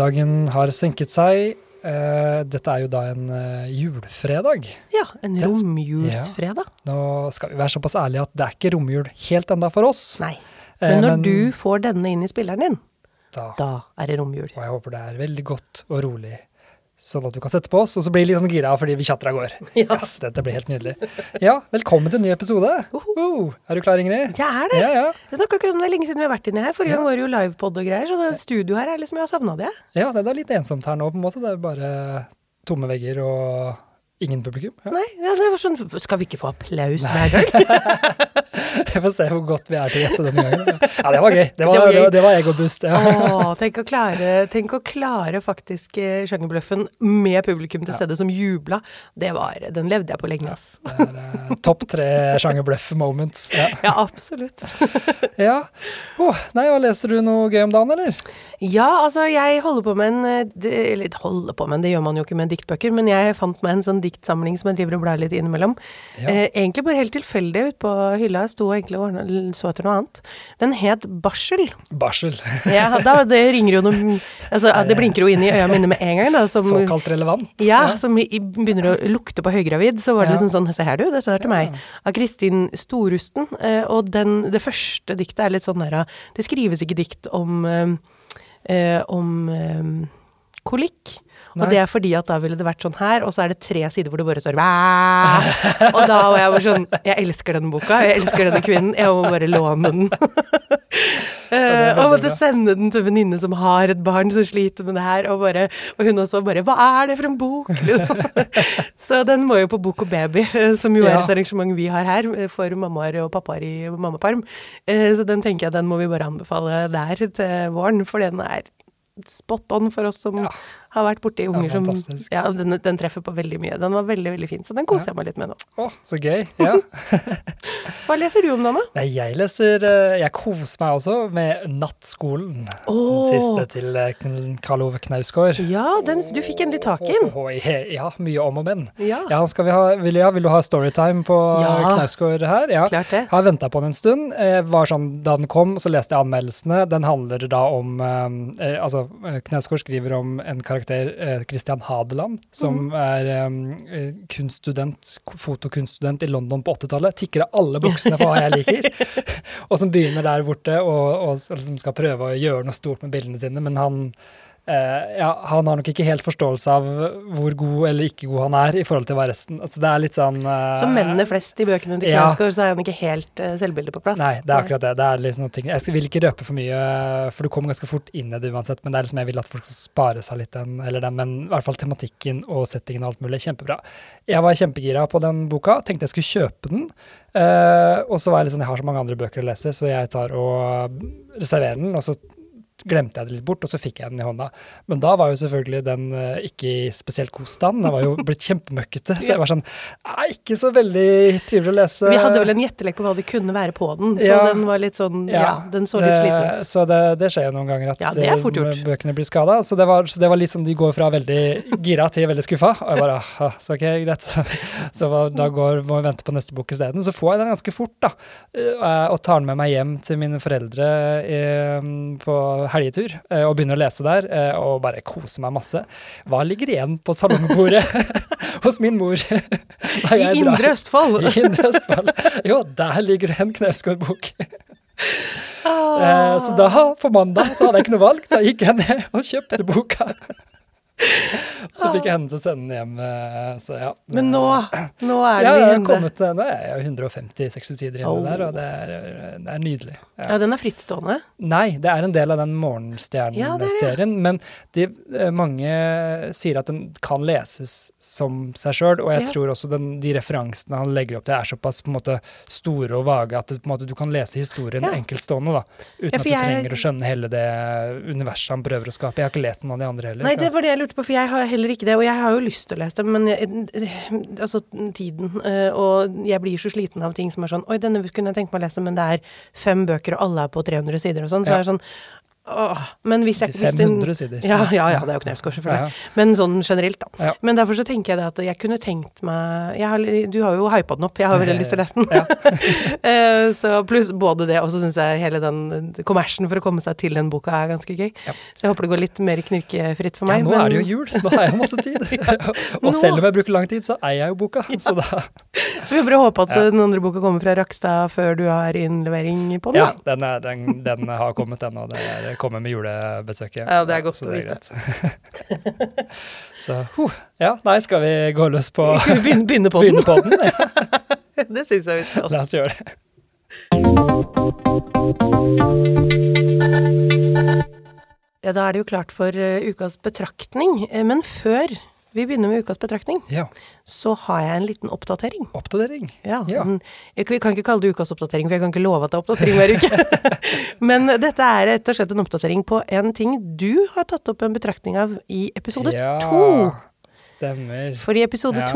Fredagen har senket seg. Eh, dette er jo da en eh, julefredag. Ja, en romjulsfredag. Ja. Nå skal vi være såpass ærlige at det er ikke romjul helt enda for oss. Nei. Eh, Men når du får denne inn i spilleren din, da, da er det romjul. Og jeg håper det er veldig godt og rolig, sånn at du kan sette på oss, og så blir vi litt sånn gira fordi vi tjatter av gårde. Ja. Yes, dette blir helt nydelig. Ja, velkommen til en ny episode. Oh, er du klar, Ingrid? Jeg er det. Ja, ja. Vi snakka ikke om det lenge siden vi har vært inne her. Forrige Ja. gang var det jo livepod og greier, så det studio her er liksom Jeg har savna det. Ja, det er litt ensomt her nå, på en måte. Det er bare tomme vegger og ingen publikum. Ja. Nei, ja, det var sånn Skal vi ikke få applaus hver gang? Jeg får se hvor godt vi er til å gjette denne gangen. Ja, det var gøy. Det var, Det var det var, egobust. Ja. Åh, tenk å klare, tenk å klare faktisk eh, sjangerbløffen med publikum til stede som jubla. Det var, Den levde jeg på lenge, ass. Er eh, topp tre sjangerbløff-moments. Ja. Ja, absolutt. ja. Åh, nei, og leser du noe gøy om dagen, eller? Ja, altså jeg holder på med en eh, Eller holder på med en, det gjør man jo ikke med diktbøker, men jeg fant meg en sånn diktsamling som jeg driver og blar litt innimellom. Ja. Eh, egentlig bare helt tilfeldig ute på hylla, jeg sto egentlig og så etter noe annet. Den het Barsel. Barsel. Ja, da, det ringer jo noe Altså, det blinker jo inn i øya mine med en gang, da. Som, Såkalt relevant. ja, som i, i- begynner å lukte på høygravid. Så var det Ja. liksom sånn Se her, du, dette er til meg. Av Kristin Storusten. Eh, og den, det første diktet er litt sånn der Det skrives ikke dikt om eh, eh, om kolikk. Nei. Og det er fordi at da ville det vært sånn her, og så er det tre sider hvor det bare står Og da var jeg bare sånn Jeg elsker denne boka, jeg elsker denne kvinnen, jeg må bare låne den. Eh, og måtte sende den til en venninne som har et barn som sliter med det her, og, bare, og hun også bare Hva er det for en bok? så den må jo på Bok og baby, eh, som jo er et arrangement vi har her eh, for mammaer og pappaer i mammaperm. Så den tenker jeg den må vi bare anbefale der til våren, for den er spot on for oss som Ja. Har vært borti unger som. Ja, den, den treffer på veldig mye. Den var veldig, veldig fin, så den koser jeg meg litt med nå. Å, så gøy. Ja. Hva leser du om, da, Nei, jeg leser eh, Jeg koser meg også med Nattskolen. Den siste til eh, Karl Ove Knausgård. Ja, den, du fikk endelig tak i den. Oh, ja, mye om og men. Ja, Ja, vi ha, vil, ja, vil du ha storytime på Ja. Knausgård her? Ja. klart det. Har venta på den en stund. Eh, var sånn, da den kom, så leste jeg anmeldelsene. Den handler da om eh, eh, Altså, eh, Knausgård skriver om en karakter, eh, Christian Hadeland, som mm. er um, kunststudent, fotokunststudent i London på 80-tallet. Tikker av alle boksene for hva jeg liker. og som begynner der borte og, og, og liksom skal prøve å gjøre noe stort med bildene sine, men han ja, han har nok ikke helt forståelse av hvor god eller ikke god han er i forhold til hva resten Altså, det er litt sånn uh, Som mennene flest i bøkene til Ja. Så er han ikke helt uh, selvbildet på plass. Nei, det er akkurat det. det er sånne ting. Jeg vil ikke røpe for mye, for du kommer ganske fort inn i det uansett. Men det er liksom jeg vil at folk skal spare seg litt den, eller den, men i hvert fall tematikken og settingen og alt mulig. Kjempebra. Jeg var kjempegira på den boka, tenkte jeg skulle kjøpe den. Uh, og så var jeg litt sånn, jeg har så mange andre bøker å lese, så jeg tar og reserverer den. og så glemte jeg det litt bort, og så fikk jeg den i hånda. Men da var jo selvfølgelig den eh, ikke i spesielt god stand. Den var jo blitt kjempemøkkete. Så jeg var sånn «Nei, Ikke så veldig trivelig å lese. Vi hadde vel en gjettelek på hva det kunne være på den, så Ja. den var litt sånn Ja, den så litt sliten ut. Så det, det skjer jo noen ganger at Ja, det eh, bøkene blir skada. Så, det var- så det var litt sånn de går fra veldig gira til veldig skuffa. Og jeg bare ah, så ok, greit. Så så da går, må vi vente på neste bok isteden. Så får jeg den ganske fort, da. eh, Og tar den med meg hjem til mine foreldre i, på helgetur. eh, Og begynner å lese der, eh, og bare koser meg masse. Hva ligger igjen på salongbordet hos min mor? I? Indre Østfold! I Indre Østfold. Jo, der ligger det en Knausgård-bok. Ah. Eh, så da, på mandag, så hadde jeg ikke noe valg. Da gikk jeg ned og kjøpte boka. Så fikk jeg henne til å sende den hjem. eh, Så ja. Men nå, nå er ja, i jeg henne. kommet, Nå er jeg 150-60 sider inne Oh. der, og det er, det er nydelig. Ja. Ja, den er frittstående. Nei, det er en del av den Ja, det er det. Morgenstjernen-serien. Men de, eh, mange sier at den kan leses som seg sjøl, og jeg Ja. tror også den, de referansene han legger opp til, er såpass måte store og vage at det, måte, du kan lese historien Ja. enkeltstående, da, uten Ja, at du jeg- trenger å skjønne hele det universet han prøver å skape. Jeg har ikke lest noen av de andre heller. Nei, det var det jeg lurte på, for jeg har heller ikke det. Og jeg har jo lyst til å lese det, men jeg, altså tiden eh, Og jeg blir så sliten av ting som er sånn Oi, denne kunne jeg tenkt meg å lese, men det er fem bøker, og alle er på 300 sider og sånn. Så Ja. er det sånn Åh, men hvis jeg hvis den- 500 sider. Ja, ja, ja, det er jo knepskorset for Ja. Men sånn generelt, da. Ja. Men derfor så tenker jeg det at jeg kunne tenkt meg har, Du har jo hypa den opp, jeg har veldig lyst til å lese den. Eh, så pluss både det, og så syns jeg hele den kommersen for å komme seg til den boka er ganske gøy. Ja. Så jeg håper det går litt mer knirkefritt for meg. Ja, nå men- er det jo jul, så nå har jeg masse tid. og selv om jeg bruker lang tid, så eier jeg jo boka. Så da Så vi bare håper at Ja. den andre boka kommer fra Rakstad før du har innlevering på den. Ja, da. den, er, den, den har kommet, den, og det er, kommer med julebesøket. Ja, det er godt å vite. så huh. ja, nei, skal vi gå løs på Skal vi begynne, begynne på begynne den? på den? Ja, det syns jeg vi skal. la oss gjøre det. Ja, da er det jo klart for eh, ukas betraktning. Eh, men før vi begynner med ukas betraktning, Ja, så har jeg en liten oppdatering. oppdatering. Ja, Ja. den- Jeg kan kan ikke kalle det ukas oppdatering, for jeg kan ikke love at det er oppdatering hver uke. Men dette er rett og slett en oppdatering på en ting du har tatt opp en betraktning av i episode ja, to. Stemmer. For i episode Ja.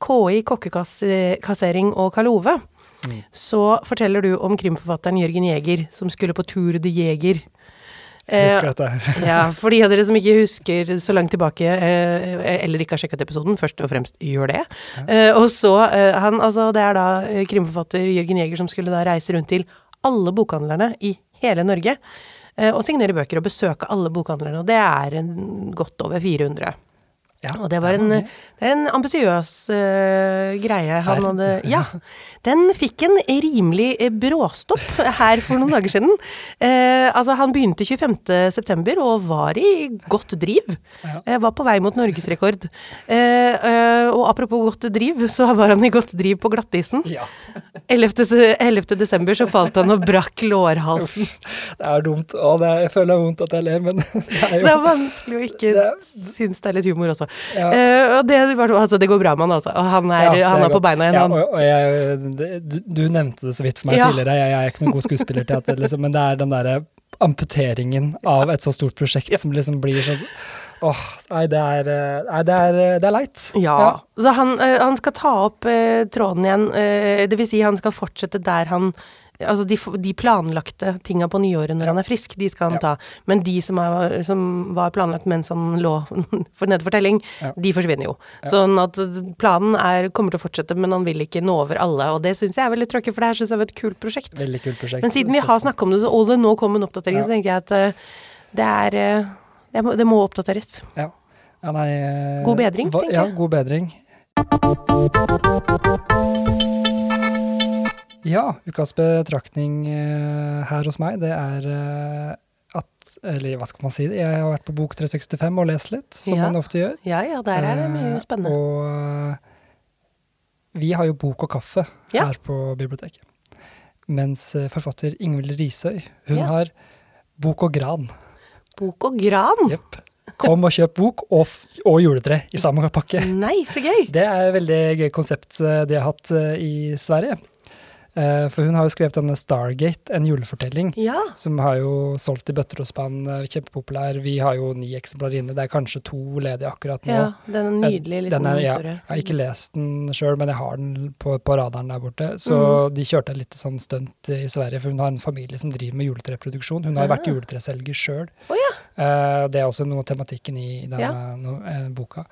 KI, kokkekassering og Kalove, Mm. så forteller du om krimforfatteren Jørgen Jæger som skulle på Tour de Jæger. Eh, Husker dette. ja, for de av dere som ikke husker så langt tilbake, eh, eller ikke har sjekket episoden, først og fremst gjør det. Eh, og så, eh, han, altså det er da eh, krimforfatter Jørgen Jæger som skulle da reise rundt til alle bokhandlerne i hele Norge, eh, og signere bøker og besøke alle bokhandlerne, og det er en, godt over 400. Ja, Og det var en, det en ambisiøs uh, greie han hadde Ja. Den fikk en rimelig eh, bråstopp her for noen dager siden. Uh, altså, han begynte 25. september og var i godt driv. Ja. Eh, var på vei mot norgesrekord. Uh, og apropos godt driv, så var han i godt driv på glattisen. Ja, 11. 11. desember så falt han og brakk lårhalsen. det er dumt. Og det er, jeg føler det er vondt at jeg ler, men det er jo Det er vanskelig å ikke Det synes det er litt humor også. Ja. Uh, og det, altså, det går bra med han, altså. Og han er, Ja, han er på beina igjen, Ja, han. og, og jeg, du, du nevnte det så vidt for meg Ja. tidligere, jeg, jeg er ikke noen god skuespiller skuespillerteater, liksom, men det er den derre amputeringen av et så stort prosjekt som liksom blir sånn Åh, nei, det er, eh, nei, det er, det er leit. Ja. Så han, eh, han skal ta opp eh, tråden igjen. eh, det vil si, han skal fortsette der han Altså de, de planlagte tinga på nyåret når han er frisk, de skal han Ja. ta. Men de som, er, som var planlagt mens han lå for nede for telling, Ja. de forsvinner jo. Sånn at planen er, kommer til å fortsette, men han vil ikke nå over alle. Og det syns jeg er veldig tråkig, for det her syns jeg var et kult prosjekt. Veldig kult prosjekt. Men siden vi har snakka om det, så- og det nå kom en oppdatering, Ja. så tenker jeg at eh, det er eh, det må, det må oppdateres. Ja. Ja, nei, eh, God bedring, hva- tenker Ja, god bedring. Ja, ukas betraktning eh, her hos meg, det er eh, at Eller hva skal man si? Jeg har vært på Bok 365 og lest litt, som Ja. man ofte gjør. Ja ja, der er det mye Eh, spennende. Og vi har jo bok og kaffe Ja. her på biblioteket. Mens forfatter Ingvild Risøy, hun Ja. har bok og gran. Bok og gran. Jepp. Kom og kjøp bok og, og juletre i samme pakke. Nei, så gøy. Det er et veldig gøy konsept de har hatt i Sverige. Eh, For hun har jo skrevet denne Stargate, en julefortelling, Ja. som har jo solgt i bøtter og spann, eh, kjempepopulær. Vi har jo ni eksemplarer inne, det er kanskje to ledige akkurat nå. ja. Den er nydelig litt Den er, ja, jeg har ikke lest den sjøl, men jeg har den på, på radaren der borte. Så Mm. de kjørte litt lite sånn stunt i Sverige, for hun har en familie som driver med juletreproduksjon. Hun har jo vært Ah. juletreselger sjøl. Oh, ja. Eh, det er også noe av tematikken i denne boka.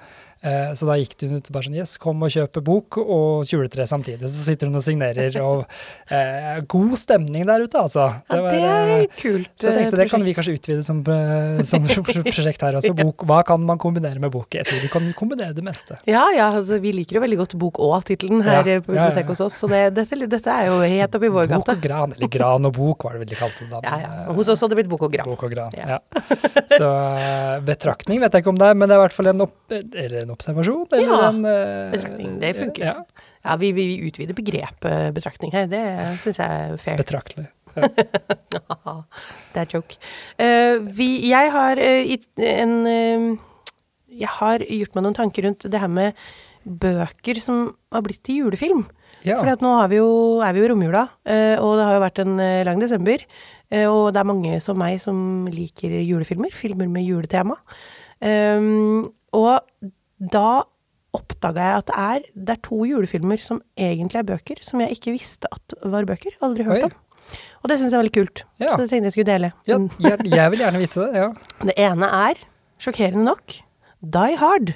Eh, så da gikk hun ut og bare sånn Yes, kom og kjøp bok og juletre samtidig. Så sitter hun og signerer, og eh, god stemning der ute, altså. Ja, var, det eh, er kult. så jeg tenkte det kan vi kanskje utvide som, eh, som prosjekt her også. Bok, hva kan man kombinere med bok? Jeg tror du kan kombinere det meste. Ja, ja, altså, vi liker jo veldig godt Bok og-tittelen her Ja, på ja, ja. hos oss, så det, dette, dette er jo helt oppi vår Bok og gran, eller gran og bok var det vel de kalte det da. Ja, men, ja. eh, Hos oss hadde det blitt Bok og gran. Bok og gran, Ja. ja. Så eh, betraktning vet jeg ikke om det er, men det er i hvert fall en, opp, eller en observasjon. Eller Ja, en, uh, betraktning, det funker. Ja, Ja, vi, vi utvider begrepet betraktning her, det syns jeg er fair. betraktelig. Ja. det er joke. Uh, vi, jeg har uh, en eh, Jeg har gjort meg noen tanker rundt det her med bøker som har blitt til julefilm. Ja. For nå har vi jo, er vi jo i romjula, eh, og det har jo vært en eh, lang desember. eh, Og det er mange som meg som liker julefilmer, filmer med juletema. Um, og da oppdaga jeg at det er, det er to julefilmer som egentlig er bøker, som jeg ikke visste at var bøker. Aldri hørt Oi. om. Og det syns jeg er veldig kult. Ja. Så det tenkte jeg skulle dele. Ja, jeg, jeg vil gjerne vite det. Ja. Det ene er, sjokkerende nok, Die Hard.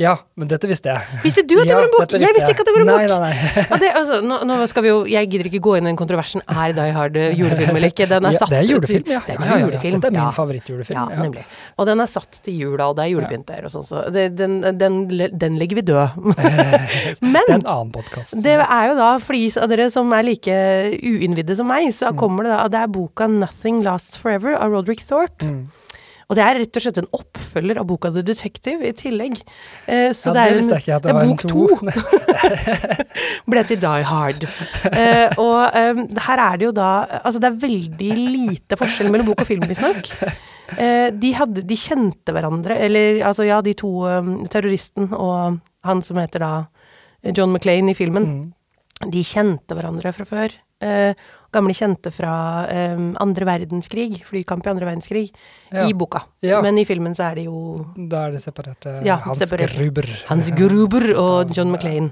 Ja, men dette visste jeg. Visste du at det Ja, var en bok? Visste Jeg visste ikke at det var en nei, bok. Nei, nei, ja, det, altså, nå, nå skal vi jo, Jeg gidder ikke gå inn i den kontroversen. Er Die Hard eh, julefilm eller ikke? Den er Ja, satt det er julefilm, ja. Det er ja. julefilm. Dette er min favorittjulefilm. Ja, nemlig. Og den er satt til jula, og det er julepynter og sånn, så det, den, den, den legger vi død. Men Det er en annen podkast. det er jo da, for de av dere som er like uinnvidde som meg, Mm. så kommer det da Det er boka 'Nothing Lasts Forever' av Roderick Thorpe. Mm. Og det er rett og slett en oppfølger av boka 'The Detective' i tillegg. Eh, så Ja, det er det en, det det er bok to. ble til Die Hard. Eh, og um, her er det jo da Altså, det er veldig lite forskjell mellom bok og film, visstnok. Eh, de, hadde- de kjente hverandre, eller altså ja, de to um, terroristen og han som heter da John McClain i filmen. Mm. De kjente hverandre fra før. Eh, gamle kjente fra um, andre verdenskrig, flykamp i andre verdenskrig, Ja. i boka. Ja. Men i filmen så er det jo Da er det separerte Ja, Hans separert. Gruber. Hans Gruber og John McLean.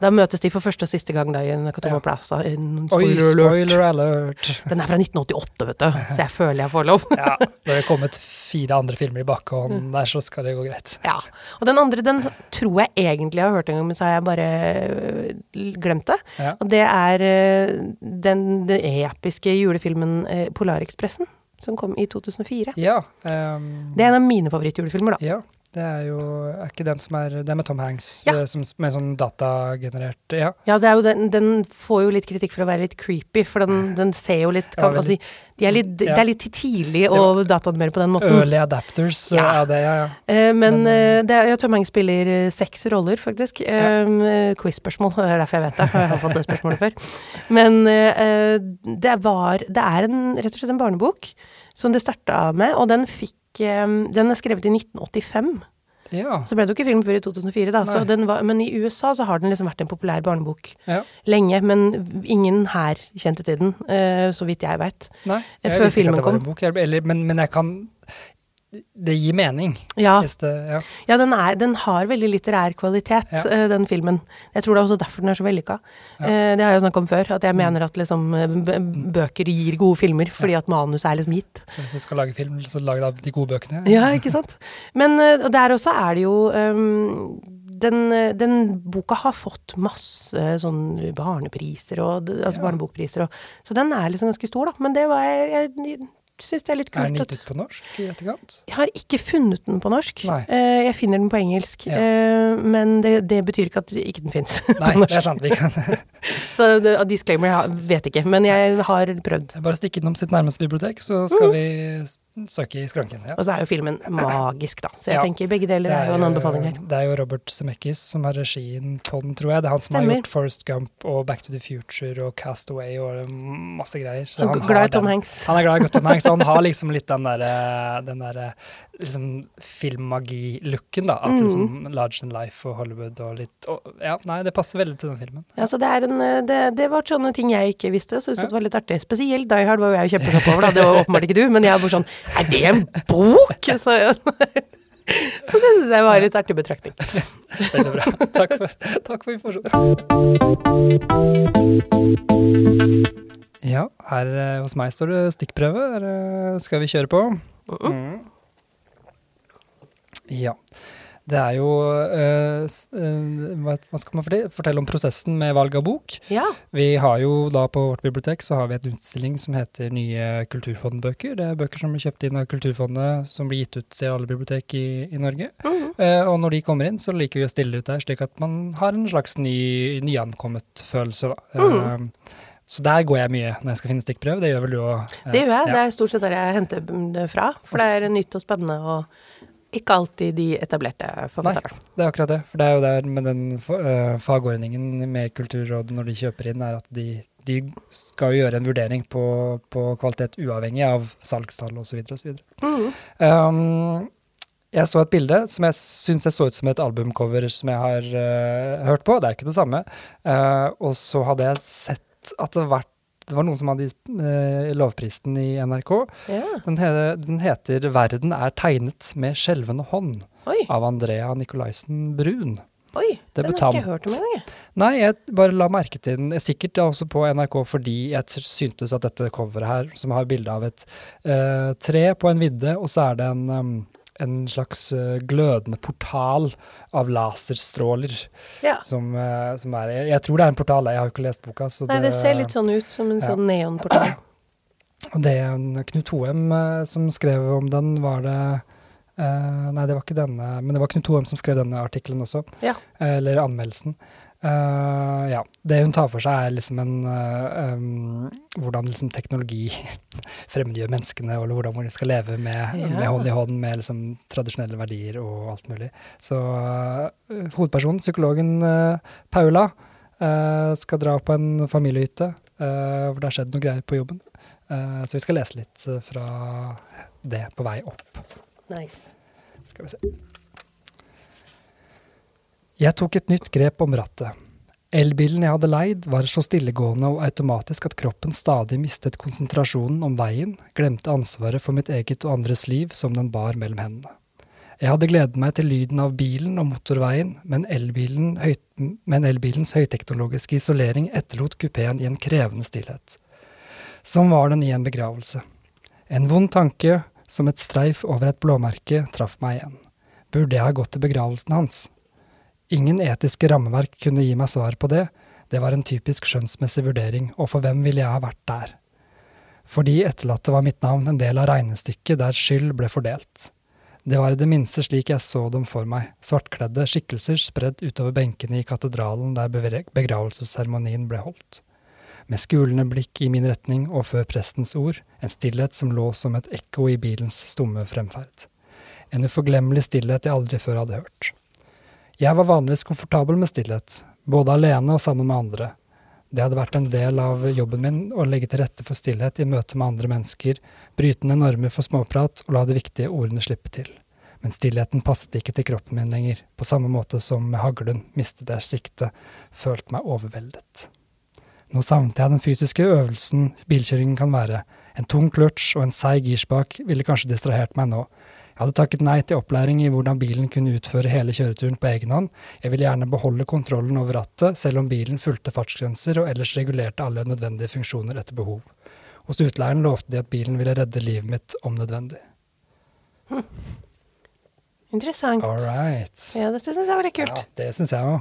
Da møtes de for første og siste gang da i Nakatomi Ja. Plaza. En Oi, spoiler alert. alert. Den er fra 1988, vet du, så jeg føler jeg får lov. Ja, når det er kommet fire andre filmer i Mm. bakhånd der, så skal det gå greit. Ja. Og den andre, den tror jeg egentlig jeg har hørt en gang, men så har jeg bare øh, glemt det. Og det er øh, den, den episke julefilmen øh, Polarekspressen, som kom i 2004. Ja. um... Det er en av mine favorittjulefilmer, da. ja. Det er jo Er ikke den som er Det er med Tom Hanks, Ja. eh, som, med sånn datagenerert Ja. Ja, det er jo den, den får jo litt kritikk for å være litt creepy, for den, den ser jo litt kan ja, si, de er litt, Ja. Det er litt tidlig å dataanimere på den måten. Early adapters Ja. ja. av det, ja, ja. Eh, men Men, eh, det er, ja, Tom Hanks spiller eh, seks roller, faktisk. Eh, Quiz-spørsmål, det er derfor jeg vet det. Jeg har fått det spørsmålet før. Men eh, det var Det er en, rett og slett en barnebok som det starta med, og den fikk eh, Den er skrevet i 1985. Ja. Så ble det jo ikke film før i 2004, da. Så den var, men i USA så har den liksom vært en populær barnebok ja. lenge. Men ingen her kjente til den, eh, så vidt jeg veit. Nei, Eh, før filmen kom. bok. Eller, men, men jeg kan Det gir mening. Ja, det, ja. ja den, er, den har veldig litterær kvalitet, Ja. eh, den filmen. Jeg tror det er også derfor den er så vellykka. Ja. Eh, det har jeg jo snakket om før, at jeg mener at liksom, eh, bøker gir gode filmer fordi at manus er liksom gitt. Så hvis du skal lage film, så lag av de gode bøkene. Ja, ikke sant? Men der også er det jo um, den, den boka har fått masse sånn barnepriser og altså barnebokpriser, og, så den er liksom ganske stor, da. Men det var jeg, jeg syns det er litt Er den kult. gitt ut på norsk i etterkant? Jeg har ikke funnet den på norsk. Nei. Eh, jeg finner den på engelsk. Ja. Eh, men det, det betyr ikke at ikke den fins på Nei, det er sant. Vi kan Så disclaimer, jeg vet ikke. Men jeg har prøvd. bare stikk innom sitt nærmeste bibliotek, så skal vi s- søke i skranken. Ja. Og så er jo filmen magisk, da. Så jeg Ja. tenker begge deler er jo en anbefaling her. det er jo Robert Zemeckis som har regien på den, tror jeg. Det er han som Stemmer. har gjort Forest Gump og Back to the Future og Cast Away og masse greier. Så han Glad i Tom Hanks. Han er glad i Tom Hanks, og han har liksom litt den derre den der, liksom filmmagi-looken, da. At Mm. liksom Large in Life og Hollywood og litt og, Ja, nei, det passer veldig til den filmen. Ja, så det, er en, eh, det, det var sånne ting jeg ikke visste, så syntes Ja. det var litt artig. Spesielt Die Hard var jo jeg jo kjempesjokk over, da. Det var åpenbart ikke du, men jeg var sånn Er det en bok?! Så, så det syns jeg var litt artig betraktning. Veldig bra. Takk for, takk for informasjonen. Ja, her eh, hos meg står det stikkprøve. Skal vi kjøre på? Mm. Ja. Det er jo eh, eh, hva, skal man fortelle? om prosessen med valg av bok? Ja. Vi har jo da på vårt bibliotek så har vi en utstilling som heter Nye kulturfondbøker. Det er bøker som blir kjøpt inn av Kulturfondet, som blir gitt ut til alle bibliotek i, i Norge. Mhm. Eh, og når de kommer inn, så liker vi å stille ut der, slik at man har en slags ny, nyankommet følelse. Da. Mm. Eh, så der går jeg mye når jeg skal finne stikkprøve. Det gjør vel du òg? Det gjør jeg. Det er stort sett der jeg henter det fra. For det er nytt og spennende og ikke alltid de etablerte forfatterne. Det er akkurat det. For det er jo der med den uh, fagordningen med Kulturrådet når de kjøper inn, er at de, de skal jo gjøre en vurdering på, på kvalitet uavhengig av salgstall osv. osv. Mm. Um, jeg så et bilde som jeg syns jeg så ut som et albumcover som jeg har uh, hørt på. Det er ikke det samme. Uh, og så hadde jeg sett at det, vært, det var noen som hadde uh, lovprisen i NRK. Ja. Den, he, den heter 'Verden er tegnet med skjelvende hånd' Oi. av Andrea Nicolaisen Brun. Oi. Den har jeg ikke hørt om engang. Nei, jeg bare la merke til den, sikkert også på NRK fordi jeg syntes at dette coveret her, som har bilde av et eh, tre på en vidde, og så er det en, em, en slags eh, glødende portal av laserstråler. Ja. Som, eh, som er Jeg tror det er en portal, jeg har jo ikke lest boka. Så Nei, det ser litt sånn ut som en Ja. sånn neonportal. Og det Knut Hoem eh, som skrev om den, var det eh, Nei, det var ikke denne, men det var Knut Hoem som skrev denne artikkelen også. Ja. Eller anmeldelsen. Eh, ja. Det hun tar for seg, er liksom en uh, um, Hvordan liksom teknologi fremmedgjør menneskene, eller hvordan man skal leve med, Ja. med hånd i hånd med liksom tradisjonelle verdier og alt mulig. Så uh, hovedpersonen, psykologen Paula, skal dra på en familiehytte eh, hvor det har skjedd noe greier på jobben. Så vi skal lese litt fra det på vei opp. Nice. Skal vi se. Jeg tok et nytt grep om rattet. Elbilen jeg hadde leid, var så stillegående og automatisk at kroppen stadig mistet konsentrasjonen om veien, glemte ansvaret for mitt eget og andres liv som den bar mellom hendene. Jeg hadde gledet meg til lyden av bilen og motorveien, men, elbilen, høy, men elbilens høyteknologiske isolering etterlot kupeen i en krevende stillhet. Som var den i en begravelse. En vond tanke, som et streif over et blåmerke, traff meg igjen. Burde jeg ha gått til begravelsen hans? Ingen etiske rammeverk kunne gi meg svar på det, det var en typisk skjønnsmessig vurdering, og for hvem ville jeg ha vært der? Fordi etterlatte var mitt navn en del av regnestykket der skyld ble fordelt. Det var i det minste slik jeg så dem for meg, svartkledde skikkelser spredd utover benkene i katedralen der begravelsesseremonien ble holdt. Med skulende blikk i min retning og før prestens ord, en stillhet som lå som et ekko i bilens stumme fremferd. En uforglemmelig stillhet jeg aldri før hadde hørt. Jeg var vanligvis komfortabel med stillhet, både alene og sammen med andre. Det hadde vært en del av jobben min å legge til rette for stillhet i møte med andre mennesker, bryte ned normer for småprat og la de viktige ordene slippe til. Men stillheten passet ikke til kroppen min lenger, på samme måte som med haglen mistet jeg siktet, følte meg overveldet. Nå savnet jeg den fysiske øvelsen bilkjøringen kan være. En tung kløtsj og en seig girspak ville kanskje distrahert meg nå. Jeg hadde takket nei til opplæring i hvordan bilen kunne utføre hele kjøreturen på egen hånd. Jeg ville gjerne beholde kontrollen over rattet, selv om bilen fulgte fartsgrenser og ellers regulerte alle nødvendige funksjoner etter behov. Hos utleieren lovte de at bilen ville redde livet mitt om nødvendig. Interessant. All right. Ja, dette syns jeg var litt kult. Ja, det syns jeg òg.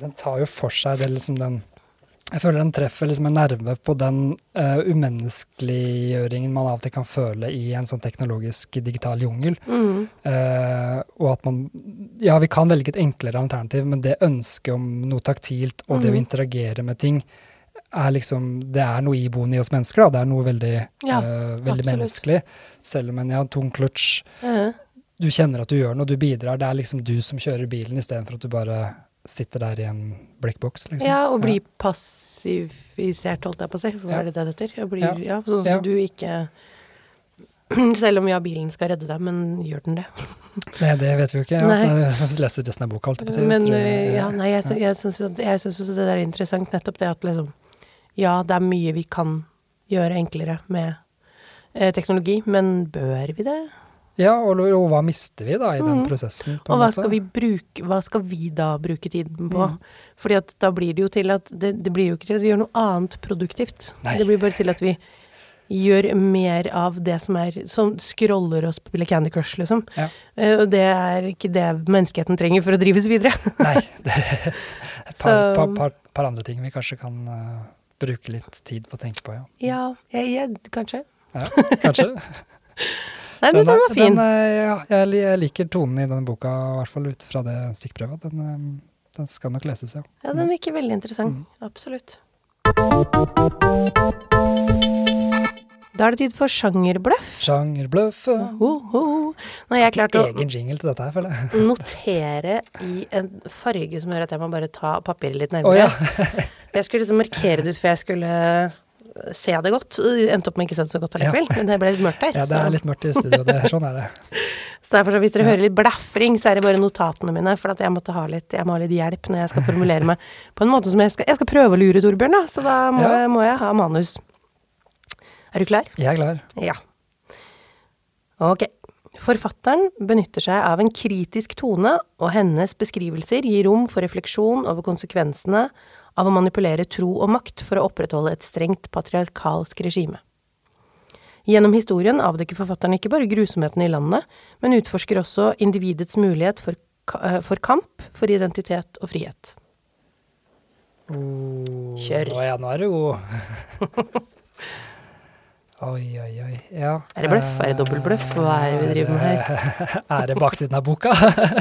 Den tar jo for seg det liksom den Jeg føler den treffer liksom en nerve på den uh, umenneskeliggjøringen man av og til kan føle i en sånn teknologisk digital jungel. Mm. Uh, og at man Ja, vi kan velge et enklere alternativ, men det ønsket om noe taktilt og det å Mhm. interagere med ting er liksom Det er noe iboende i oss mennesker, da. Det er noe veldig, Ja, uh, veldig menneskelig. Selv om en ja, tung clutch Ja. du kjenner at du gjør noe, du bidrar. Det er liksom du som kjører bilen, istedenfor at du bare sitter der i en blikkboks. Liksom. Ja, og bli passivisert holdt jeg på å si. Hva Ja. er det det heter? Jeg blir, Ja. ja. sånn at Ja. du ikke Selv om ja, bilen skal redde deg, men gjør den det? Nei, det vet vi jo ikke. Ja. Jeg leser resten av boka, holdt jeg på å si. Men tror eh, jeg- ja, nei, jeg, sy- jeg jeg syns også det der er interessant, nettopp det at liksom Ja, det er mye vi kan gjøre enklere med eh, teknologi, men bør vi det? Ja, og, og hva mister vi da i den mm. prosessen? Og hva skal vi bruke Hva skal vi da bruke tiden på? Mm. Fordi at da blir det jo til at det, det blir jo ikke til at vi gjør noe annet produktivt. Nei. Det blir bare til at vi gjør mer av det som er Som scroller og spiller Candy Crush, liksom. Ja. Eh, og det er ikke det menneskeheten trenger for å drives videre. Nei. Det er et par, par, par, par andre ting vi kanskje kan uh, bruke litt tid på å tenke på, ja. ja, jeg, jeg, kanskje. ja kanskje. Nei, men den var fin. Den, eh, ja, jeg, liker tonen i denne boka, i hvert fall ut fra det stikkprøvet. Den, eh, den skal nok leses, ja. Ja, den virker veldig Mm. interessant. Absolutt. Da er det tid for sjangerbløff. Sjangerbløffe. Ho, ho. Nå har jeg klart å Egen jingle til dette her, føler jeg. notere i en farge som gjør at jeg må bare ta papiret litt Å Oh, ja. Jeg skulle liksom markere det ut før jeg skulle se det godt. Endte opp med ikke å se det så godt allikevel, men det ble litt mørkt der. ja, det er litt mørkt i studio. Det, sånn er det. Så, så derfor så hvis dere hører litt blafring, så er det bare notatene mine, for at jeg måtte ha litt, jeg må ha litt hjelp når jeg skal formulere meg på en måte som jeg skal Jeg skal prøve å lure Torbjørn, da, så da må, Ja. jeg, må jeg ha manus. Er du klar? Jeg er klar. Ja. Ok. Forfatteren benytter seg av en kritisk tone, og hennes beskrivelser gir rom for refleksjon over konsekvensene av å manipulere tro og makt for å opprettholde et strengt patriarkalsk regime. Gjennom historien avdekker forfatteren ikke bare grusomhetene i landet, men utforsker også individets mulighet for, eh, for kamp for identitet og frihet. Oh, Kjør. Nå, ja, nå er du god. oi, oi, oi. Ja. Er det bløff? Er det dobbeltbløff? Hva er det vi driver med her? Er det baksiden av boka?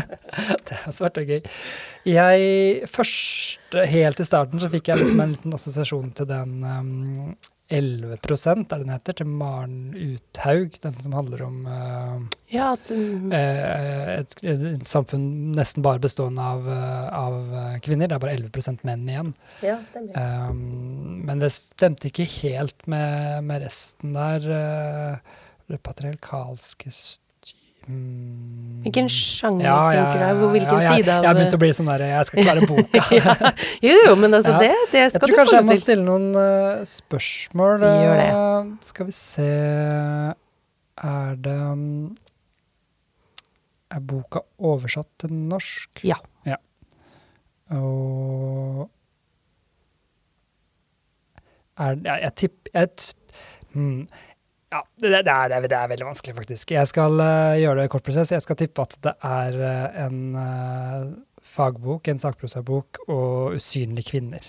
det er svært og gøy. Jeg først, helt i starten, så fikk jeg liksom en liten assosiasjon til den um, 11 er det den heter, til Maren Uthaug. Den som handler om uh, Ja, at uh, et, et, et samfunn nesten bare bestående av, uh, av kvinner. Det er bare 11 menn igjen. Ja, stemmer. Um, men det stemte ikke helt med, med resten der. Uh, patriarkalske. Hvilken sjanger tenker du? Hvor- hvilken ja, jeg, side av- Jeg har begynt å bli sånn der Jeg skal klare boka. ja. Jo, jo, men altså, Ja. det, det Jeg skal tror du få kanskje jeg må til. stille noen uh, spørsmål. Gjør det. Uh, skal vi se Er det um, Er boka oversatt til norsk? Ja. Og er, ja, Jeg tipper jeg hmm, ja, det, det, er, det, er, det er veldig vanskelig, faktisk. Jeg skal uh, gjøre det kort prosess. Jeg skal tippe at det er uh, en uh, fagbok, en sakprosabok, og usynlige kvinner.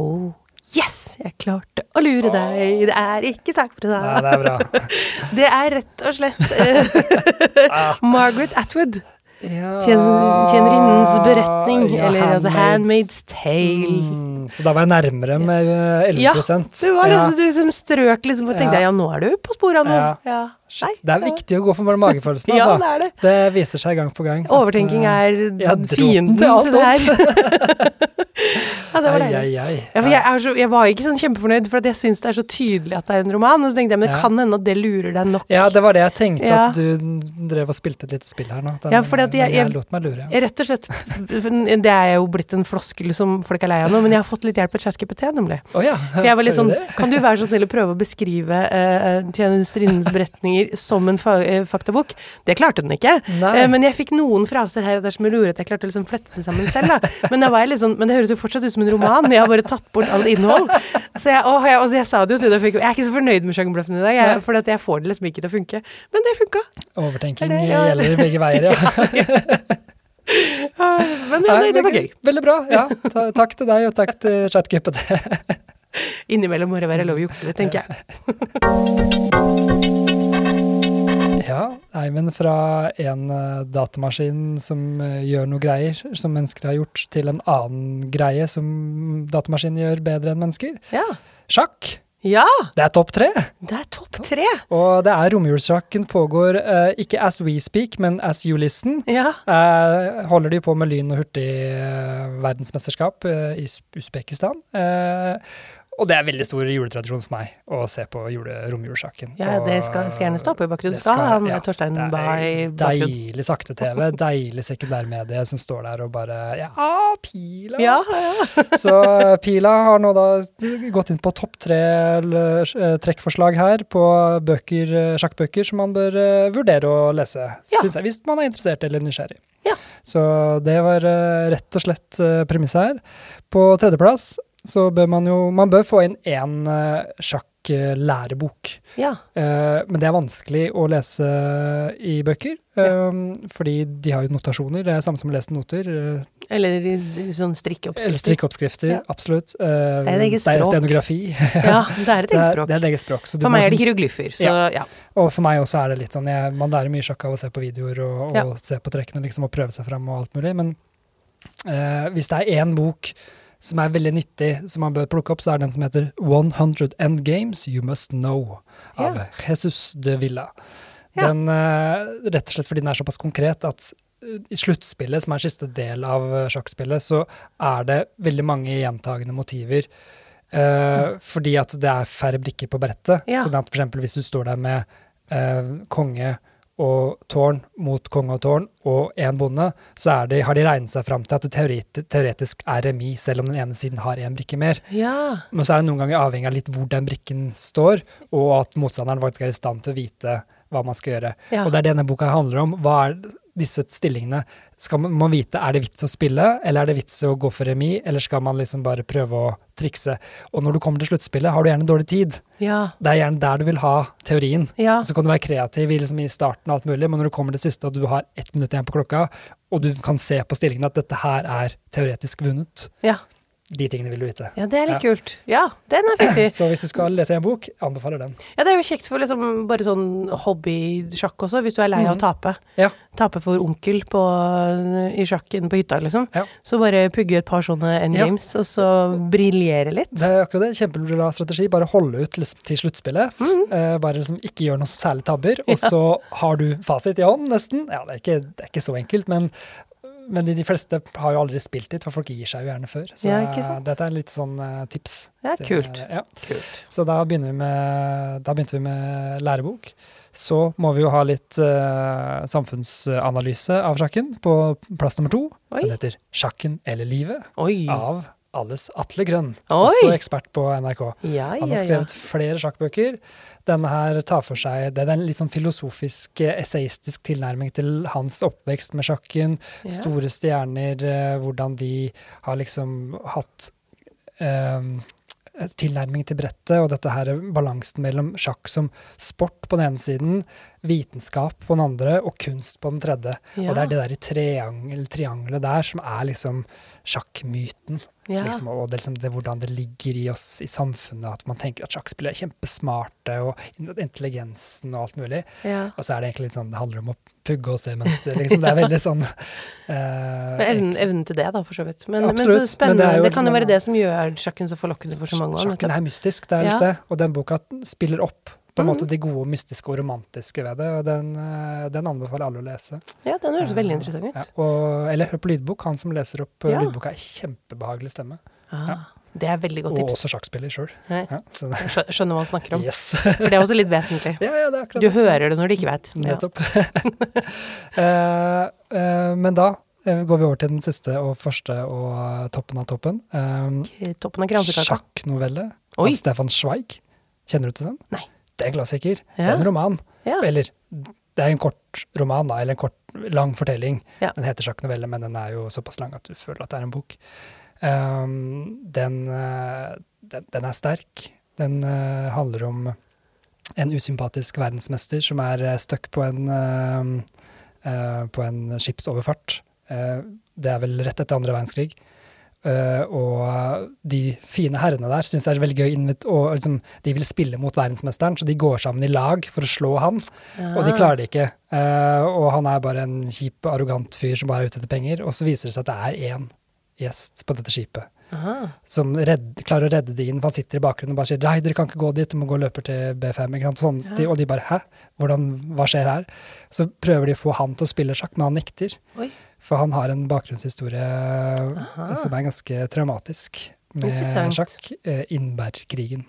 Oh, yes! Jeg klarte å lure deg. Det er ikke sakprosa. Nei, det er bra. Det er rett og slett Ah. Margaret Atwood. Ja. Tjen- Tjenerinnens beretning. Ja, eller altså Handmaid's Tale. Mm, så da var jeg nærmere med eh, 11 Ja, Det var det Ja. så du som strøk liksom og tenkte Ja. ja, nå er du på sporet av noe. Ja. Ja. Det er ja. viktig å gå for magefølelsen, Ja, altså. det er det. Det viser seg gang på gang. Overtenking eh, er ja, fienden til alt. ja, det var deilig. Ja, jeg, så, jeg var ikke sånn kjempefornøyd, for at jeg syns det er så tydelig at det er en roman. Og så tenkte jeg, men det kan hende at det lurer deg nok. Ja, det var det jeg tenkte, Ja. at du drev og spilte et lite spill her nå. Den, Ja, fordi at jeg- jeg, jeg- lot meg lure. Ja. Rett og slett, Det er jo blitt en floskel som folk er lei av nå, men jeg har fått litt hjelp av ChatGPT, nemlig. Oh, ja. For jeg var litt sånn. Kan du være så snill å prøve å beskrive uh, tjenesterinnens beretninger som en fa eh, faktabok? Det klarte den ikke. Eh, men jeg fikk noen fraser her og der som jeg lurer at jeg klarte å liksom flette sammen selv. Da. Men da var jeg litt sånn, men det høres jo fortsatt ut som en roman. Jeg har bare tatt bort alt innhold. Så jeg, åh, jeg, altså jeg sa det jo til deg, jeg er ikke så fornøyd med sjangerbløffen i dag, jeg, for at jeg får det liksom ikke til å funke. Men det funka. Overtenking Er det- ja. gjelder begge veier, ja. Ah, Men ja, nei, det var gøy. Veldig bra. ja. Ta, takk til deg, og takk til ChatGPT. Innimellom må det være lov å jukse litt, tenker jeg. Ja, nei, men fra en eh, datamaskin som eh, gjør noe greier som mennesker har gjort, til en annen greie som datamaskinen gjør bedre enn mennesker. Ja. Sjakk! ja, Det er topp tre! det er topp tre. Og det er romjulssjakken pågår uh, ikke as we speak, men as you listen. Ja. Uh, holder de på med lyn og hurtig uh, verdensmesterskap i Us- Usbekistan. Eh, og det er veldig stor juletradisjon for meg å se på jule, romjulssaken. Ja, Og det skal gjerne stå på i bakgrunnen. det Skal skal ja, Torstein det er Bae. Deilig sakte-TV, deilig sekundærmedie som står der og bare Ja, Pila! Ja, ja. Så Pila har nå da gått inn på topp tre eh, trekkforslag her på bøker, eh, sjakkbøker som man bør eh, vurdere å lese, Ja. jeg, hvis man er interessert eller nysgjerrig. Ja. Så det var rett og slett premisset her. På tredjeplass så bør man jo Man bør få inn én sjakklærebok. ja. Eh, men det er vanskelig å lese i bøker, ja. fordi de har jo notasjoner. Det er samme som å lese noter. eh, Eller sånn sånn eller strikkeoppskrifter. strikkeoppskrifter, Ja. absolutt. Eh, Det er et eget språk. Stenografi. Ja, det er et Det eget er, språk. det er et eget språk. Så du For meg er det liksom- hieroglyfer, så ja. Og for meg også er det litt sånn jeg, Man lærer mye sjakk av å se på videoer og, og se på trekkene liksom, og prøve seg fram og alt mulig. Men eh, hvis det er én bok som er veldig nyttig, som man bør plukke opp, så er den som heter 100 Endgames You Must Know av Ja. Jesus de Villa. Ja. Den, eh, rett og slett fordi den er såpass konkret at eh, i sluttspillet, som er siste del av eh, sjakkspillet, så er det veldig mange gjentagende motiver. Eh, Fordi at det er færre brikker på brettet. Ja. Sånn at for eksempel hvis du står der med uh, konge og tårn mot konge og tårn og én bonde, så er det, har de regnet seg fram til at det teoretisk er remis, selv om den ene siden har én brikke mer. Ja. Men så er det noen ganger avhengig av litt hvor den brikken står, og at motstanderen faktisk er i stand til å vite hva man skal gjøre. Ja. Og det er det denne boka handler om. Hva er disse stillingene? Skal man, man vite er det vits å spille, eller er det vits å gå for remis, eller skal man liksom bare prøve å trikse? Og når du kommer til sluttspillet, har du gjerne dårlig tid. Ja. Det er gjerne der du vil ha teorien. Ja. Så kan du være kreativ liksom, i starten og alt mulig, men når du kommer til siste og du har ett minutt igjen på klokka, og du kan se på stillingen at dette her er teoretisk vunnet, Ja. De tingene vil du vite. ja, det er litt kult. Ja, den er fiffig. Så hvis du skal lete i en bok, anbefaler den. Ja, det er jo kjekt for liksom bare sånn hobbysjakk også, hvis du er lei av å tape. Ja. Tape for onkel på, i sjakken på hytta, liksom. Ja. Så bare pugge et par sånne endgames, og så briljere litt. Det er akkurat det. Kjempebra strategi. Bare holde ut liksom, til sluttspillet. Mhm. Eh, bare liksom ikke gjør noe særlig tabber, og så har du fasit i hånden, nesten. Ja, det er ikke, det er ikke så enkelt, men, men de, de fleste har jo aldri spilt dit, for folk gir seg jo gjerne før. Så Ja, ikke sant? dette er litt sånn uh, tips. Ja, til- kult. Ja. Kult. Så da, begynner vi med, da begynte vi med lærebok. Så må vi jo ha litt uh, samfunnsanalyse av sjakken på plass nummer to. Oi. Den heter 'Sjakken eller livet' Oi. av alles Atle Grønn. Oi. Også ekspert på NRK. Ja, Han har ja. skrevet flere sjakkbøker. Denne her tar for seg Det er en litt sånn filosofisk, eh, essayistisk tilnærming til hans oppvekst med sjakken. Ja. Store stjerner, eh, hvordan de har liksom hatt um, tilnærming til brettet, og dette her balansen mellom sjakk som sport på den ene siden, vitenskap på den andre, og kunst på den tredje. Ja. Og det er det der i triangel, triangelet der som er liksom sjakkmyten. Ja. Liksom, og det, liksom det, hvordan det ligger i oss i samfunnet, at man tenker at sjakkspillere er kjempesmarte, og intelligensen og alt mulig. ja. Og så er det egentlig litt sånn, det handler om å pugge og se mønster. Liksom. Det er veldig sånn uh, Evnen, evnen til det, da, for så vidt. Men, men Absolutt, så men det Det, er kan jo være det som gjør sjakken så forlokkende for så mange. Sjakken er mystisk, det er litt Ja. det. Og den boka spiller opp på en Mm. måte de gode mystiske og romantiske ved det, og den, eh, den anbefaler alle å lese. Ja, den høres veldig interessant ut. Ja, og, eller hør på lydbok. Han som leser opp eh, Ja. lydboka, er kjempebehagelig stemme. Ah, det er veldig godt Og tips. også sjakkspiller sjøl. Ja, det- Skjønner hva han snakker om. yes. For det er også litt vesentlig. ja, ja, det er Du hører det når du ikke. Ja. Nettopp. Eh, eh, men da eh, går vi over til den siste og første og eh, toppen av toppen. Um, Toppen av. Sjakknovelle av Stefan Schweig. Kjenner du til den? Nei. Det er en klassiker. Det er en roman. Ja. Eller det er en kort roman, da, eller en kort, lang fortelling. Ja. Den heter sjakk novelle, men den er jo såpass lang at du føler at det er en bok. Um, den, eh, den, den er sterk. Den uh, handler om en usympatisk verdensmester som er uh, stuck på en, uh, uh, på en skipsoverfart. Eh, det er vel rett etter andre verdenskrig. Eh, og de fine herrene der syns det er veldig gøy. Og liksom, de vil spille mot verdensmesteren, så de går sammen i lag for å slå han. Og de Ah. klarer det ikke. Uh, og han er bare en kjip, arrogant fyr som bare er ute etter penger. Og så viser det seg at det er én gjest på dette skipet Aha. som redd, klarer å redde de inn. For han sitter i bakgrunnen og bare sier nei, dere kan ikke gå dit, du må gå og løpe til B5. Ikke sant? Sånn, Ja. de, og de bare hæ, Hvordan, hva skjer her? Så prøver de å få han til å spille sjakk, men han nekter. Oi. For han har en bakgrunnshistorie Aha. som er ganske traumatisk med sjakk. Innbærkrigen. Innbergkrigen.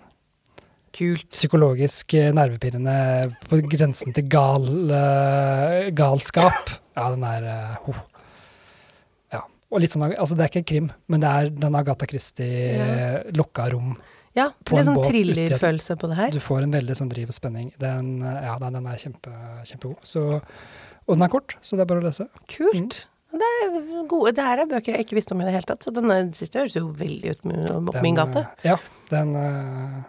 Kult. Psykologisk eh, nervepirrende på grensen til gal, eh, galskap. Ja, den er eh, ho. Ja. Og litt sånn, altså Det er ikke en krim, men det er den Agatha Christie Ja. lukka rom. Ja, På litt en sånn thrillerfølelse på det her. Du får en veldig sånn driv og spenning. Den, eh, ja, den den er kjempe, kjempegod. Så, og den er kort, så det er bare å lese. Kult. Det er gode, det her er bøker jeg ikke visste om i det hele tatt, så den siste høres jo veldig ut opp Den, min gate. eh, Ja, den, eh,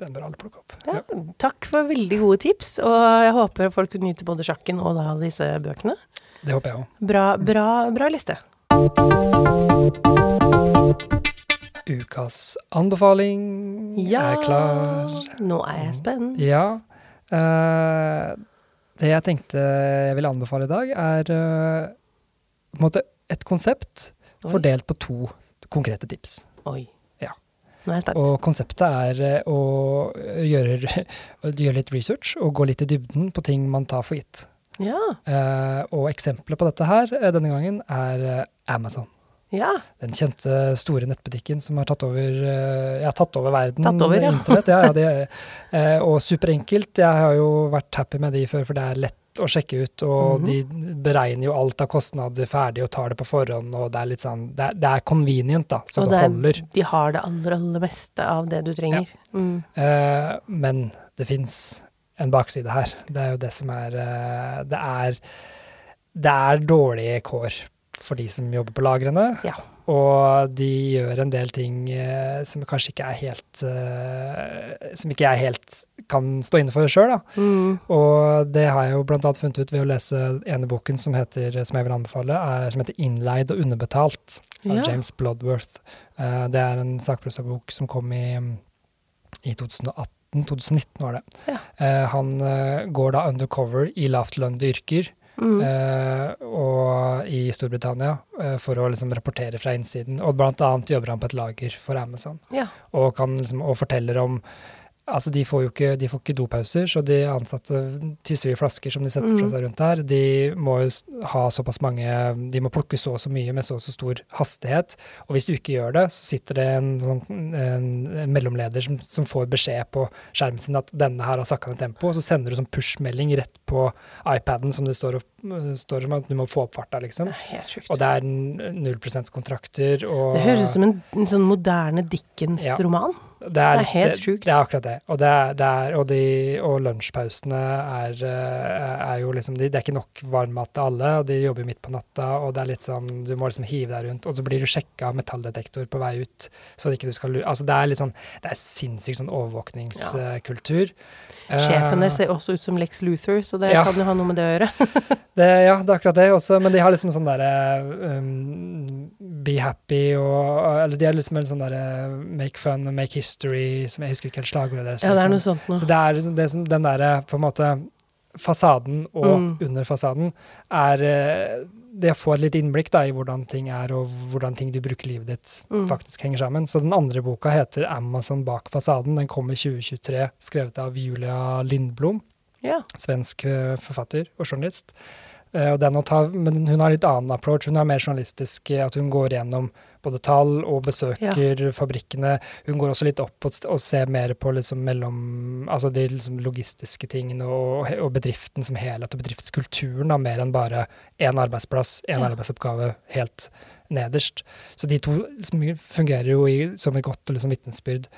den bør alle plukke opp. Ja, Ja. takk for veldig gode tips, og jeg håper folk kunne nyte både sjakken og da disse bøkene. Det håper jeg òg. Bra, bra, bra liste. Ukas anbefaling Ja, er klar. nå er jeg spent. Ja. Uh, det jeg tenkte jeg ville anbefale i dag, er eh, en måte et konsept Oi. fordelt på to konkrete tips. Oi. Ja. Nå er jeg spent. Og konseptet er eh, å gjøre, gjøre litt research og gå litt i dybden på ting man tar for gitt. Ja. Eh, og eksempelet på dette her eh, denne gangen er eh, Amazon. Ja. Den kjente store nettbutikken som har tatt over, ja, tatt over verden. Tatt over, ja. Internett, ja, ja det, og superenkelt. Jeg har jo vært happy med de før, for det er lett å sjekke ut, og Mhm. de beregner jo alt av kostnader ferdig og tar det på forhånd, og det er litt sånn Det er, det er convenient, da, så Og det det er- holder. De har det aller, aller meste av det du trenger. Mm. Eh, men det fins en bakside her. Det er jo det som er eh, Det er Det er dårlige kår for de som jobber på lagrene. Ja. Og de gjør en del ting eh, som kanskje ikke er helt eh, Som ikke jeg helt kan stå inne for sjøl, da. Mm. Og det har jeg jo annet funnet ut ved å lese ene boken som, heter, som jeg vil anbefale, er, som heter 'Innleid og underbetalt' av Ja. James Bloodworth. Eh, det er en sakprosabok som kom i, i 2018-2019, var det. Ja. Eh, han eh, går da undercover i lavtlønnede yrker Mm. eh, og i Storbritannia eh, for å liksom rapportere fra innsiden. Og blant annet jobber han på et lager for Amazon Ja. og, kan liksom, og forteller om Altså, de får jo ikke, de får ikke dopauser, så de ansatte tisser i flasker som de setter fra Mm. seg rundt der. De må jo ha såpass mange De må plukke så og så mye med så og så stor hastighet. Og hvis du ikke gjør det, så sitter det en, sånn, en, en mellomleder som, som får beskjed på skjermen sin at denne her har sakka ned tempo, og så sender du sånn push-melding rett på iPaden som det står, opp, står som at du må få opp farta, liksom. Det. Og det er null 0 kontrakter og Det høres ut som en, en sånn moderne Dickens-roman. Det er, Det er helt sjukt. Det er akkurat det. Og, det er, det og, de, og lunsjpausene er, eh, er jo liksom de, Det er ikke nok varmmat til alle, og de jobber midt på natta, og det er litt sånn Du må liksom hive deg rundt, og så blir du sjekka av metalldetektor på vei ut, så ikke du skal lure Altså, det er litt sånn Det er sinnssykt sånn overvåkningskultur. Sjefen der Eh, ser også ut som Lex Luther, så det Ja. kan jo ha noe med det å gjøre. det, ja, det er akkurat det også, men de har liksom sånn derre um, Be happy og Eller de har liksom en sånn derre make fun og make history, som jeg husker ikke helt slagordet deres. Ja, det er liksom. noe sånt noe. Så det er det som, den derre på en måte fasaden og Mm. under fasaden er eh, det å få et litt innblikk da, i hvordan ting er, og hvordan ting du bruker livet ditt, Mm. faktisk henger sammen. Så den andre boka heter 'Amazon bak fasaden'. Den kom i 2023, skrevet av Julia Lindblom Ja. svensk eh, forfatter og journalist. Eh, og den å ta, men hun har litt annen approach. Hun er mer journalistisk, eh, at hun går gjennom både tall og besøker fabrikkene. Hun går også litt opp og, og ser mer på liksom mellom, altså de liksom logistiske tingene og, og bedriften som helhet, og bedriftskulturen, da, mer enn bare én arbeidsplass, én Ja. arbeidsoppgave helt nederst. Så de to liksom fungerer jo i, som et godt liksom, vitnesbyrd.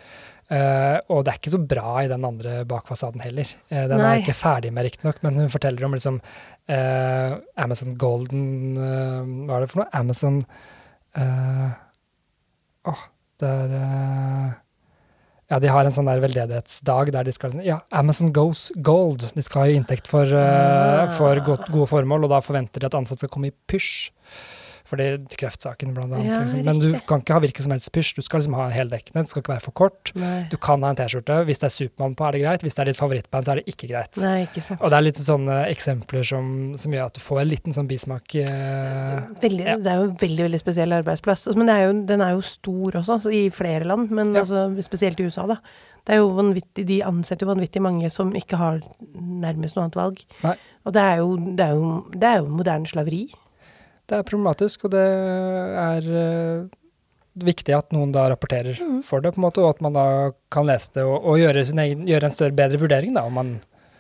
Uh, og det er ikke så bra i den andre bak fasaden heller. Uh, den Nei. er ikke ferdig med, riktignok, men hun forteller om liksom uh, Amazon Golden Hva er det for noe? Amazon eh, oh, det er uh, Ja, de har en sånn der veldedighetsdag der de skal Ja, Amazon Goes Gold. De skal ha inntekt for, uh, for godt, gode formål, og da forventer de at ansatte skal komme i pysj. Fordi kreftsaken, blant annet. Ja, liksom. Men du kan ikke ha hvilken som helst pysj. Du skal liksom ha en heldekkende. Det skal ikke være for kort. Nei. Du kan ha en T-skjorte. Hvis det er Supermann på, er det greit. Hvis det er ditt favorittband, så er det ikke greit. Nei, ikke sant. Og det er litt sånne eksempler som, som gjør at du får en liten sånn bismak. Eh, Veldig, ja. Det er jo en veldig veldig spesiell arbeidsplass. Altså, Men det er jo, den er jo stor også, så i flere land, men Ja. altså, spesielt i USA. da. Det er jo vanvittig, De ansetter jo vanvittig mange som ikke har nærmest noe annet valg. Nei. Og det er, jo, det, er jo, det er jo moderne slaveri. Det er problematisk, og det er eh, viktig at noen da rapporterer Mm. for det, på en måte, og at man da kan lese det og, og gjøre, sin egen, gjøre en større, bedre vurdering, da, om man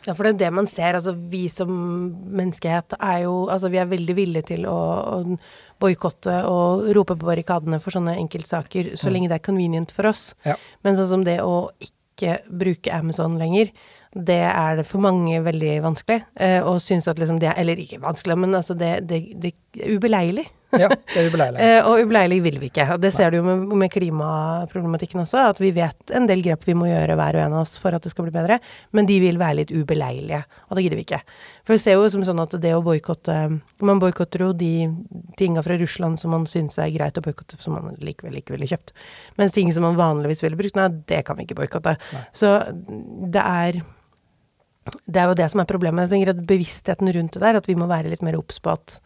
Ja, for det er jo det man ser. Altså, vi som menneskehet er jo Altså, vi er veldig villige til å, å boikotte og rope på barrikadene for sånne enkeltsaker så Mm. lenge det er convenient for oss. Ja. Men sånn som det å ikke bruke Amazon lenger, det er det for mange veldig vanskelig. Eh, og syns at liksom det er Eller ikke vanskelig, men altså det, det, det er ubeleilig. Ja, det er ubeleilig. Eh, og ubeleilig vil vi ikke. Og det ser du jo med, med klimaproblematikken også, at vi vet en del grep vi må gjøre hver og en av oss for at det skal bli bedre, men de vil være litt ubeleilige, og det gidder vi ikke. For vi ser jo som sånn at det å boikotte Man boikotter jo de tinga fra Russland som man syns er greit å boikotte, som man likevel ikke ville kjøpt. Mens ting som man vanligvis ville brukt, nei, det kan vi ikke boikotte. Så det er det er jo det som er problemet. Jeg tenker at Bevisstheten rundt det der, at vi må være litt mer obs på at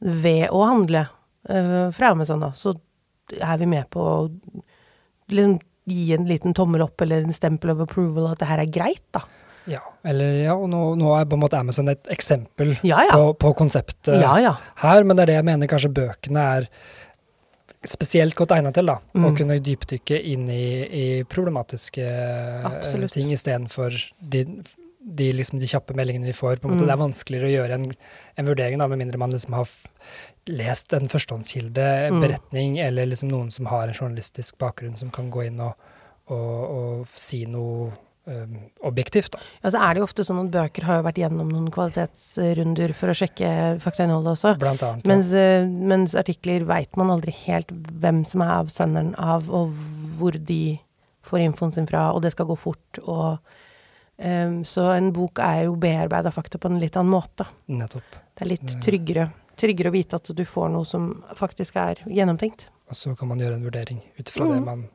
ved å handle øh, fra Amazon, da, så er vi med på å liksom gi en liten tommel opp eller en stempel of approval, at det her er greit, da. Ja, eller ja, og nå, nå er på en måte Amazon et eksempel Ja, ja. på, på konseptet Ja, her, men det er det jeg mener kanskje bøkene er spesielt godt egnet til, da. Å Mm. kunne dypdykke inn i, i problematiske eh, Absolutt. ting istedenfor de de, liksom, de kjappe meldingene vi får. Mm. Det er vanskeligere å gjøre en, en vurdering, da, med mindre man liksom har lest en førstehåndskilde, Mm. beretning, eller liksom noen som har en journalistisk bakgrunn, som kan gå inn og, og, og si noe objektivt. da. Ja, så er det jo ofte sånn at bøker har jo vært gjennom noen kvalitetsrunder for å sjekke faktainnholdet også. Blant annet. ja. Mens, eh, mens artikler veit man aldri helt hvem som er avsenderen av, og hvor de får infoen sin fra, og det skal gå fort. og um, Så en bok er jo bearbeida fakta på en litt annen måte. Nettopp. Det er litt tryggere, tryggere å vite at du får noe som faktisk er gjennomtenkt. Og så kan man gjøre en vurdering ut fra Mm. det man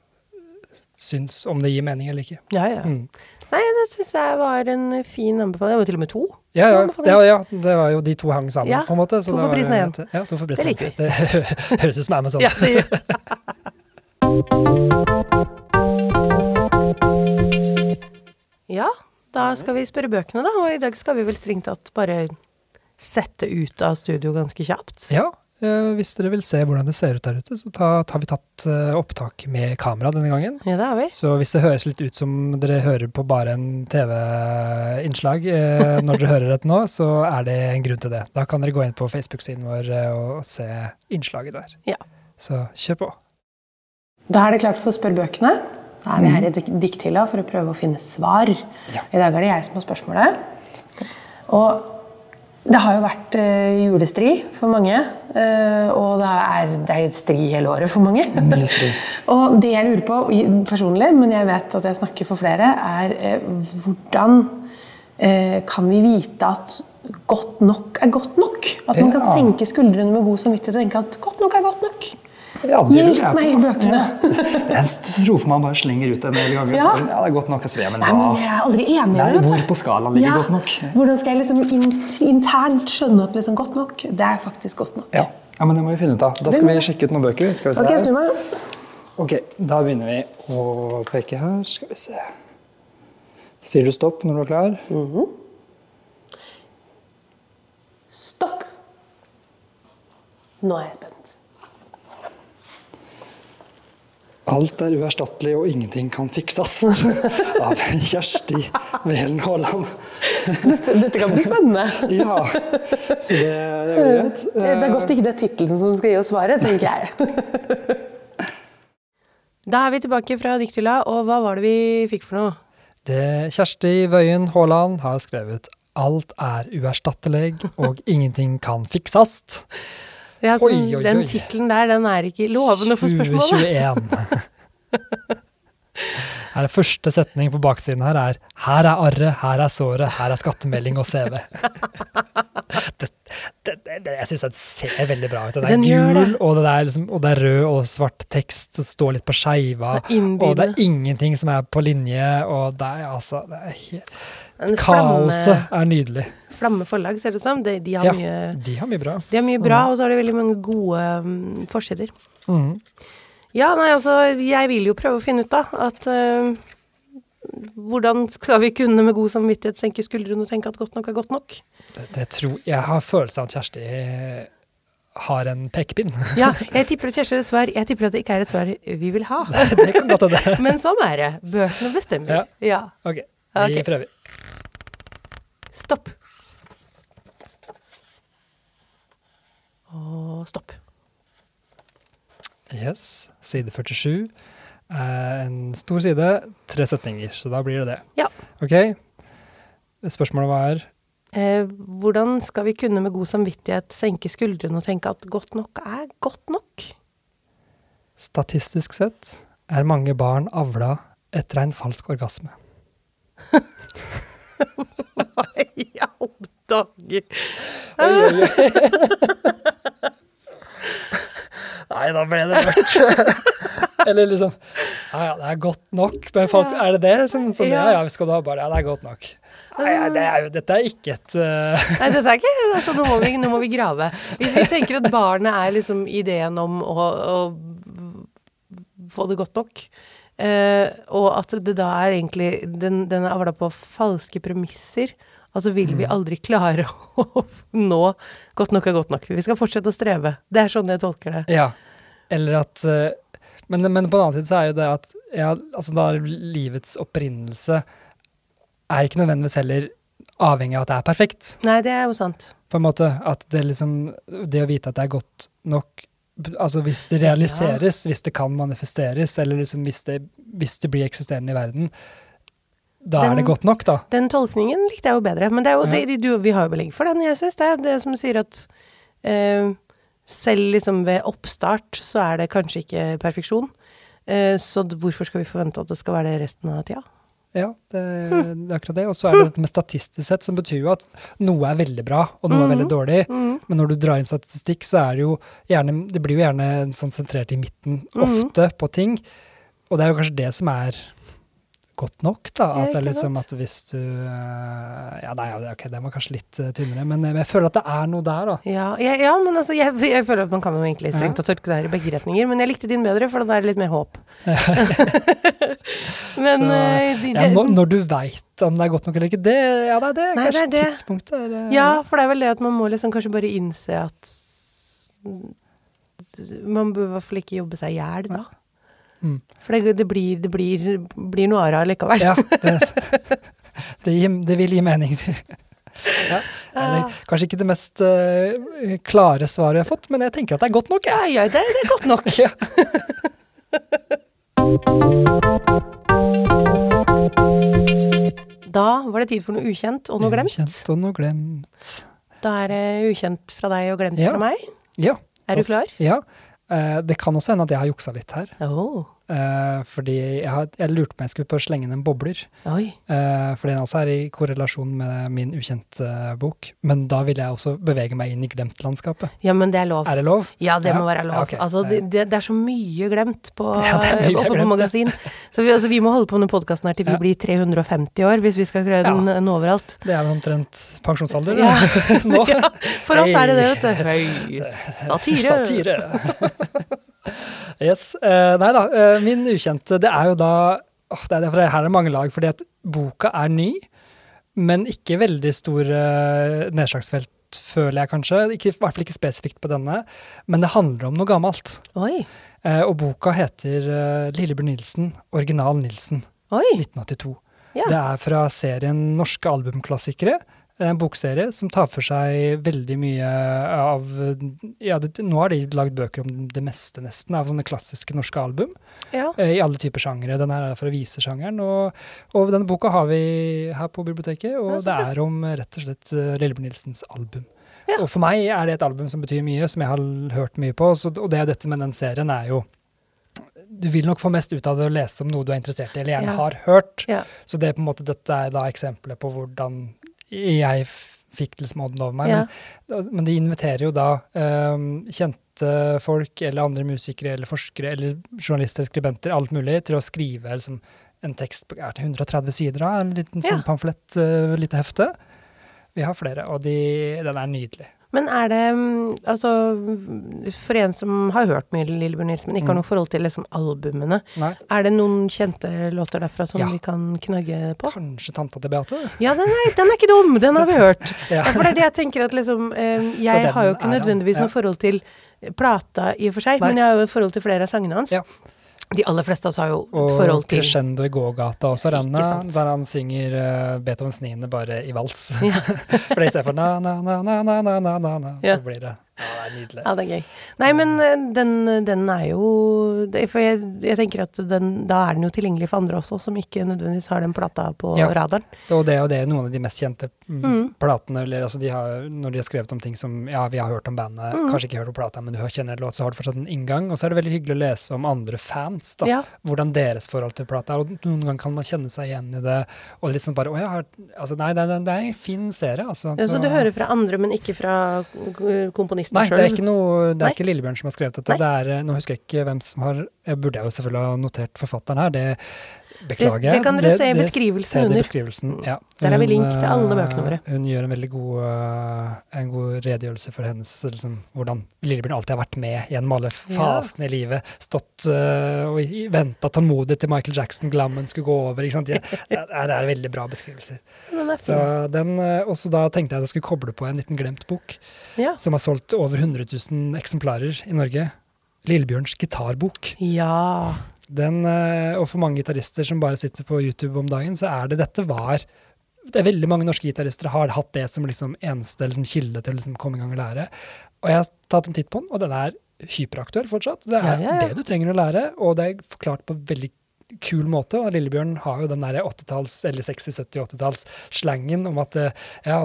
syns, om det gir mening eller ikke. Ja, ja. Mm. Nei, det syns jeg var en fin anbefaling. Det var til og med to. Ja, ja, det ja, det var jo de to hang sammen, Ja, på en måte. så to for prisen av én. Ja, to for Det prisen av liker. Det høres ut som Amazon. Ja, det gjør Ja, da skal vi spørre bøkene, da. Og i dag skal vi vel strengt tatt bare sette ut av studio ganske kjapt. Ja, hvis dere vil se hvordan det ser ut der ute, så ta, har vi tatt eh, opptak med kamera denne gangen. Ja, det har vi. Så hvis det høres litt ut som dere hører på bare en TV-innslag eh, når dere hører dette nå, så er det en grunn til det. Da kan dere gå inn på Facebook-siden vår eh, og se innslaget der. Ja. Så kjør på. Da er det klart for å spørre bøkene. Da er vi her i dik- dikthylla for å prøve å finne svar. Ja. I dag er det jeg som har spørsmålet. Og det har jo vært eh, julestri for mange. eh, og det er, det er stri hele året for mange. Mye stri. og det jeg lurer på personlig, men jeg vet at jeg snakker for flere, er eh, hvordan kan vi vite at godt nok er godt nok? At man kan senke skuldrene med god samvittighet og tenke at godt nok er godt nok. Ja, Hjelp jeg meg i bøkene! Ja. Jeg tror for man bare slenger ut en del ganger. Ja. ja det er godt nok. å sveve, men Nei, men jeg er aldri enig i det. hvor på skalaen ligger godt nok? Hvordan skal jeg liksom in internt skjønne at liksom godt nok, det er faktisk godt nok? Ja. ja, men det må vi finne ut av. Da skal vi sjekke ut noen bøker. Skal vi Da se skal jeg snu meg. Ok, da begynner vi å peke her. Skal vi se. Sier du stopp når du er klar? Stopp. Nå er jeg spent. Alt er uerstattelig, og ingenting kan fikses. Av Kjersti Velen Haaland. Dette, dette kan bli spennende. Ja, så det, det er greit. Det er godt ikke det er tittelen som skal gi oss svaret, tenker jeg. Da er vi tilbake fra dikthylla, og hva var det vi fikk for noe? Det Kjersti Wøien Haaland har skrevet 'Alt er uerstattelig, og ingenting kan fikses'. Ja, som, Oi, oi, den oi. tittelen der, den er ikke lovende for spørsmålet. 2021. Her er første setning på baksiden her er 'Her er arret, her er såret, her er skattemelding og CV'. Det, det, det, det, jeg syns den ser veldig bra ut. Den er Den gjør gul, det. og det, er liksom, og det er rød og svart tekst, og står litt på skeiva. Det er. Og det er ingenting som er på linje, og det er altså det er helt, Kaoset er nydelig. Flamme forlag, ser det ut som. De, de, har Ja, mye, de har mye bra. de har mye bra, og så har de veldig mange gode um, forsider. Mm. Ja, nei, altså, jeg vil jo prøve å finne ut, da, at uh, Hvordan skal vi kunne med god samvittighet senke skuldrene og tenke at godt nok er godt nok? Det, det tror, jeg har følelsen av at Kjersti eh, har en pekepinn. Ja, jeg tipper at Kjersti er svar. Jeg tipper at det ikke er et svar vi vil ha. det kan godt hende. Men sånn er det. Bøkene bestemmer. Ja. Ok, vi okay. prøver. Stopp. Og stopp. Yes, side 47. Eh, en stor side, tre setninger, så da blir det det. Ja. Ok, spørsmålet var Eh, hvordan skal vi kunne med god samvittighet senke skuldrene og tenke at godt nok er godt nok? statistisk sett er mange barn avla etter en falsk orgasme. Hva I alle dager! Nei, da ble det mørkt. Eller liksom Ja, ja, det er godt nok Men falsk Er det det? Sånn, sånn, ja, ja, skal du ha barn? Ja, det er godt nok. Nei, det er jo, dette er ikke et uh... Nei, dette er ikke altså, nå, må vi, nå må vi grave. Hvis vi tenker at barnet er liksom ideen om å, å få det godt nok, uh, og at det da er egentlig Den, den er avla på falske premisser, altså vil vi aldri klare å nå godt nok er godt nok. Vi skal fortsette å streve. Det er sånn jeg tolker det. Ja. Eller at eh, men, men på den annen side så er jo det at ja, altså da livets opprinnelse er ikke nødvendigvis heller avhengig av at det er perfekt. Nei, det er jo sant. På en måte at det liksom Det å vite at det er godt nok Altså hvis det realiseres, hvis det kan manifesteres, eller liksom hvis det, hvis det blir eksisterende i verden, da Den- er det godt nok, da. Den tolkningen likte jeg jo bedre. Men det jo, Ja. det, du, vi har jo belegg for den. Jeg syns det er det som sier at eh, selv liksom ved oppstart så er det kanskje ikke perfeksjon. Eh, så hvorfor skal vi forvente at det skal være det resten av tida? Ja, det, det er akkurat det. Og så er det dette med statistisk sett, som betyr jo at noe er veldig bra, og noe er veldig dårlig. Mm. Men når du drar inn statistikk, så er det jo gjerne Det blir jo gjerne sånn sentrert i midten ofte på ting. Og det er jo kanskje det som er godt nok, da. At det er liksom at hvis du eh, Ja, nei, ja, ok, den var kanskje litt eh, tynnere, men jeg, føler at det er noe der, da. Ja, jeg, ja, men altså, jeg, jeg føler at man kan jo egentlig strengt tatt tørke det her i begge retninger. Men jeg likte din bedre, for da er det litt mer håp. men Så, eh, de, Ja, når, når du veit om det er godt nok eller ikke, det, ja, det er det. Nei, det kanskje er det. tidspunktet er eh, Ja, for det er vel det at man må liksom kanskje bare innse at Man bør i hvert fall ikke jobbe seg i hjel da. Mm. For det, det, blir, det blir, blir noe ara likevel. Ja, det, det, det vil gi mening. Ja, det er kanskje ikke det mest uh, klare svaret jeg har fått, men jeg tenker at det er godt nok. Ja, ja, det, det er godt nok. Da var det tid for noe ukjent og noe glemt. Ukjent og noe glemt. Da er det ukjent fra deg og glemt Ja. fra meg. Ja. Er du klar? Ja. Eh, det kan også hende at jeg har juksa litt her. Oh. Eh, fordi jeg, har, jeg lurte på om jeg skulle på å slenge inn en bobler. Oi. Uh, fordi den også er i korrelasjon med min ukjent-bok. Men da vil jeg også bevege meg inn i glemtlandskapet. Ja, men det er lov. Er det lov? Ja, det Ja. må være lov. Ja, ok. Altså, det, det, det er så mye glemt på, Ja, mye på glemt, magasin. Så vi, altså, vi må holde på med podkasten her til vi blir 350 år, hvis vi skal greie den den overalt. Det er omtrent pensjonsalder da, nå. Ja, for oss er det det, vet du. Høy satire. Satire. Yes. Uh, nei da, uh, min ukjente, det er jo da oh, det er derfor her er det mange lag, fordi at boka er ny, men ikke veldig stor uh, nedslagsfelt, føler jeg kanskje. Ikke, I hvert fall ikke spesifikt på denne, men det handler om noe gammelt. Oi. Eh, og boka heter uh, Lillebjørn Nilsen, original Nilsen, Oi. 1982. Ja. Det er fra serien Norske albumklassikere. En bokserie som tar for seg veldig mye av ja, det, Nå har de lagd bøker om det meste, nesten, av sånne klassiske norske album. Ja. eh, I alle typer sjangere. Den her er fra visesjangeren. Og, og denne boka har vi her på biblioteket, og Ja, det er om eh, rett og slett eh, Lillebjørn Nilsens album. Og for meg er det et album som betyr mye, som jeg har hørt mye på. Så, og det er dette med den serien er jo Du vil nok få mest ut av det å lese om noe du er interessert i, eller gjerne Ja. har hørt. Ja. Så det er på en måte, dette er da eksempelet på hvordan jeg fikk til ånden over meg. Ja. Men, men de inviterer jo da um, kjente folk eller andre musikere eller forskere eller journalister, skribenter, alt mulig, til å skrive liksom, en tekst på er det 130 sider, av en liten Ja. sånn pamflett, uh, lite hefte. Vi har flere, og de, den er nydelig. Men er det mm, Altså, for en som har hørt mye Lillebjørn Nilsen, men ikke har Mm. noe forhold til liksom albumene, Nei, er det noen kjente låter derfra som Ja. vi kan knagge på? kanskje tanta til Beate? Ja, den er, den er ikke dum! Den har vi hørt. Ja. For det er det jeg tenker at liksom eh, Jeg har jo ikke nødvendigvis noe forhold til plata i og for seg, Nei. men jeg har jo et forhold til flere av sangene hans. Ja. De aller fleste av oss har jo et forhold til Og Crescendo i gågata også, denne, der han synger uh, Beethovens 9. bare i vals. Ja. for istedenfor na-na-na-na-na-na-na, ja. så blir det ja, det er nydelig. Ja, det er gøy. Nei, men eh, den, den er jo For jeg, jeg tenker at den, da er den jo tilgjengelig for andre også, som ikke nødvendigvis har den plata på ja. radaren. Og det er jo det noen av de mest kjente mm, platene. Eller, altså de har, når de har skrevet om ting som Ja, vi har hørt om bandet, Mm. kanskje ikke hørt om plata, men du kjenner en låt, så har du fortsatt en inngang. Og så er det veldig hyggelig å lese om andre fans, da. Ja. Hvordan deres forhold til plata er. Og noen ganger kan man kjenne seg igjen i det. Og litt sånn bare Å ja, har- altså, nei, det, er- en fin serie, altså. Ja, så du hører fra andre, men ikke fra komponisten sjøl? Nei, selv. det er ikke noe Det er ikke Lillebjørn som har skrevet dette. Det er, eh, nå husker jeg ikke hvem som har Jeg burde jo selvfølgelig ha notert forfatteren her. Det beklager Det- det kan dere se i beskrivelsen det, under. beskrivelsen, Mm. ja. Der har vi link til alle eh, bøkene våre. Hun gjør en veldig god, eh, en god redegjørelse for hennes liksom, hvordan Lillebjørn alltid har vært med gjennom alle fasene i livet. Stått uh, og venta tålmodig til Michael Jackson, glammen skulle gå over. Ikke sant? Det, er, er veldig bra beskrivelser. Er Så den, eh, også da tenkte jeg at jeg skulle koble på en liten glemt bok Ja. som har solgt over 100 000 eksemplarer i Norge. Lillebjørns gitarbok. ja. Den, eh, og for mange gitarister som bare sitter på YouTube om dagen, så er det dette var det er veldig mange norske gitarister har hatt det som liksom eneste liksom, kilde til å liksom, komme i gang og lære. Og jeg har tatt en titt på den, og den er hyperaktuell fortsatt. Det er Ja, ja, ja. det du trenger å lære, og det er forklart på veldig kul måte. Og Lillebjørn har jo den der 80-talls, eller 60-, 70-, 80-talls-slangen om at eh, ja,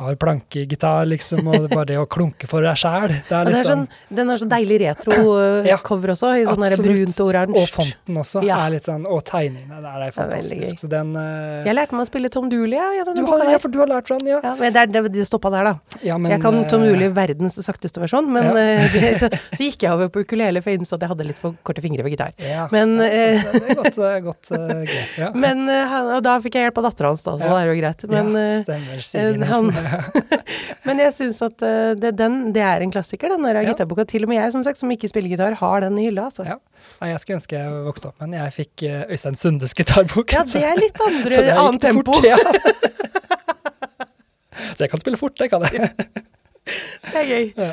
har plankegitar, liksom, og bare det å klunke for deg sjæl. Er Ja, litt er sånn, den har sånn deilig retro-cover også, i sånn der brunt og oransje. Og fonten også Ja. er litt sånn, og tegningene. Det er, fantastisk. Så den uh, Jeg lærte meg å spille Tom Dooley gjennom du den har, boka Ja, for du har lært den, ja. Ja, men det, det, det stoppa der, da. ja men, jeg kan Tom eh, Dooley verdens sakteste versjon, men eh, det, så, så gikk jeg over på ukulele, for jeg innså at jeg hadde litt for korte fingre for gitar. Men, ja, det godt, eh, godt uh, grep. Ja. Men, eh, han, og da fikk jeg hjelp av dattera hans, da, så Ja. det er jo greit. Men, ja, stemmer. Sigrid eh, han- men jeg syns at det, den, det er en klassiker, den der Ja. gitarboka. Til og med jeg, som sagt, som ikke spiller gitar, har den i hylla, altså. Ja. Jeg skulle ønske jeg vokste opp, men jeg fikk Øystein Sundes gitarbok. Ja, det er litt andre, annet tempo. Fort, ja. det kan spille fort, det kan jeg. Det er gøy.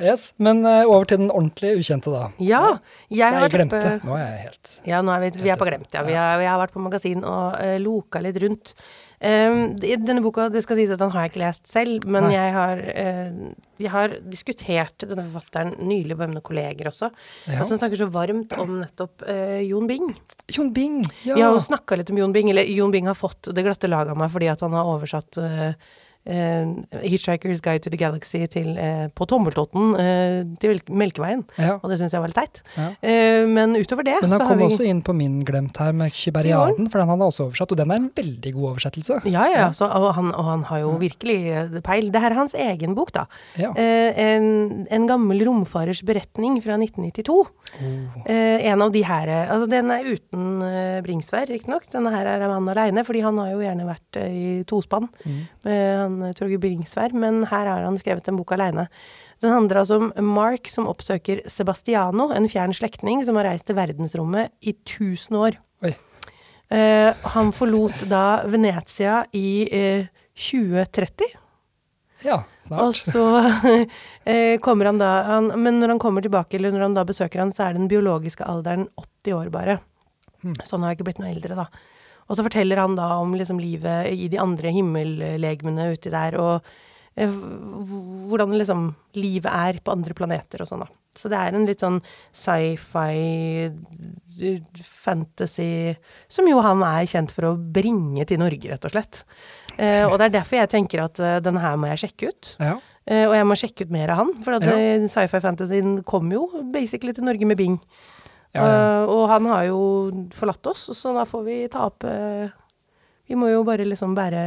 Yes. Men eh, over til den ordentlig ukjente, da. Ja, jeg har Nei, vært glemte. Nå er jeg helt Ja, nå er vi, vi er på glemt, ja. Vi har, vi har vært på magasin og uh, loka litt rundt. Um, denne boka, det skal sies at den har jeg ikke lest selv, men Nei. jeg har, uh, jeg har diskutert denne forfatteren nylig med mine kolleger også. ja. Og som snakker så varmt om nettopp uh, Jon Bing. Jon Bing! Ja. Vi har jo snakka litt om Jon Bing, eller Jon Bing har fått det glatte laget av meg fordi at han har oversatt eh, Hitchhiker's Guide to the Galaxy til, eh, på tommeltotten eh, til Melkeveien. ja. Og det syns jeg var litt teit. Ja. Eh, men utover det Men han så har kom vi også inn på min glemt her med Kyberiaden, for den han har også oversatt, og den er en veldig god oversettelse. Ja, ja, så, og, han, og han har jo virkelig eh, peil. Det her er hans egen bok, da. Eh, en, en gammel romfarers beretning fra 1992. Oh. Eh, en av de her eh, Altså, den er uten uh, Bringsvær, riktignok. Denne her er han aleine, fordi han har jo gjerne vært eh, i tospann Mm. med han eh, Torgeir Bringsvær, men her har han skrevet en bok aleine. Den handler altså om Mark som oppsøker Sebastiano, en fjern slektning som har reist til verdensrommet i 1000 år. Eh, han forlot da Venezia i uh, 2030. Ja, Og snart. så uh, kommer han da han, Men når han kommer tilbake, eller når han da besøker han, så er den biologiske alderen 80 år bare. Hmm. Så han har ikke blitt noe eldre, da. Og så forteller han da om liksom livet i de andre himmellegemene uti der, og eh, hvordan liksom livet er på andre planeter og sånn, da. Så det er en litt sånn sci-fi, fantasy Som jo han er kjent for å bringe til Norge, rett og slett. Eh, og det er derfor jeg tenker at uh, den her må jeg sjekke ut. Ja. Eh, og jeg må sjekke ut mer av han, for at Ja. eh, sci-fi fantasyen kom jo basically til Norge med Bing. Ja, ja. Uh, og han har jo forlatt oss, så da får vi ta opp uh, Vi må jo bare liksom bære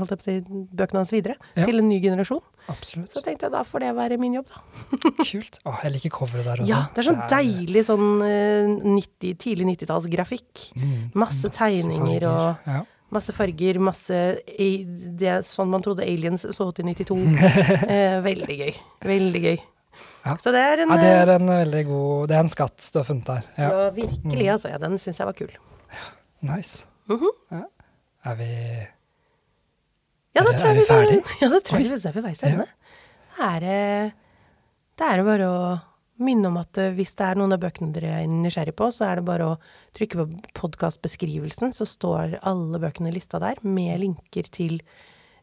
holdt jeg på å si, bøkene hans videre Ja. til en ny generasjon. Absolutt. Så tenkte jeg da får det være min jobb, da. Kult. Å, jeg liker coveret der også. Ja, det er sånn deilig sånn uh, 90, tidlig 90-tallsgrafikk. Mm, Masse tegninger farger. og-. Masse farger, masse Det er sånn man trodde aliens så ut i 92. eh, veldig gøy. Veldig gøy. Ja. Så det er en ja, det eh, er en veldig god Det er en skatt du har funnet der. Ja. Ja, virkelig, altså. Ja, den syns jeg var kul. Nice. Mhm. ja. Er vi Ja, da tror jeg vi ferdig? Ja, da tror jeg vi er ved veis ende. Det er eh, Det er bare å minne om at eh, hvis det er noen av bøkene dere er nysgjerrig på, så er det bare å trykke på podkastbeskrivelsen, så står alle bøkene lista der, med linker til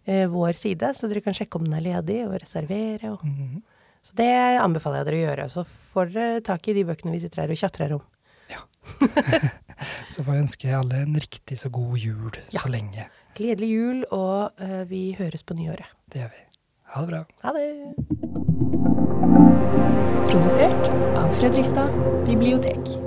eh, vår side, så dere kan sjekke om den er ledig, og reservere. Og. Mhm. Så det anbefaler jeg dere å gjøre. Så får dere tak i de bøkene vi sitter her og tjatrer om. Ja. Så får jeg ønske alle en riktig så god jul Ja. så lenge. Gledelig jul, og uh, vi høres på nyåret. Det gjør vi. Ha det bra. Ha det! Produsert av Fredrikstad bibliotek.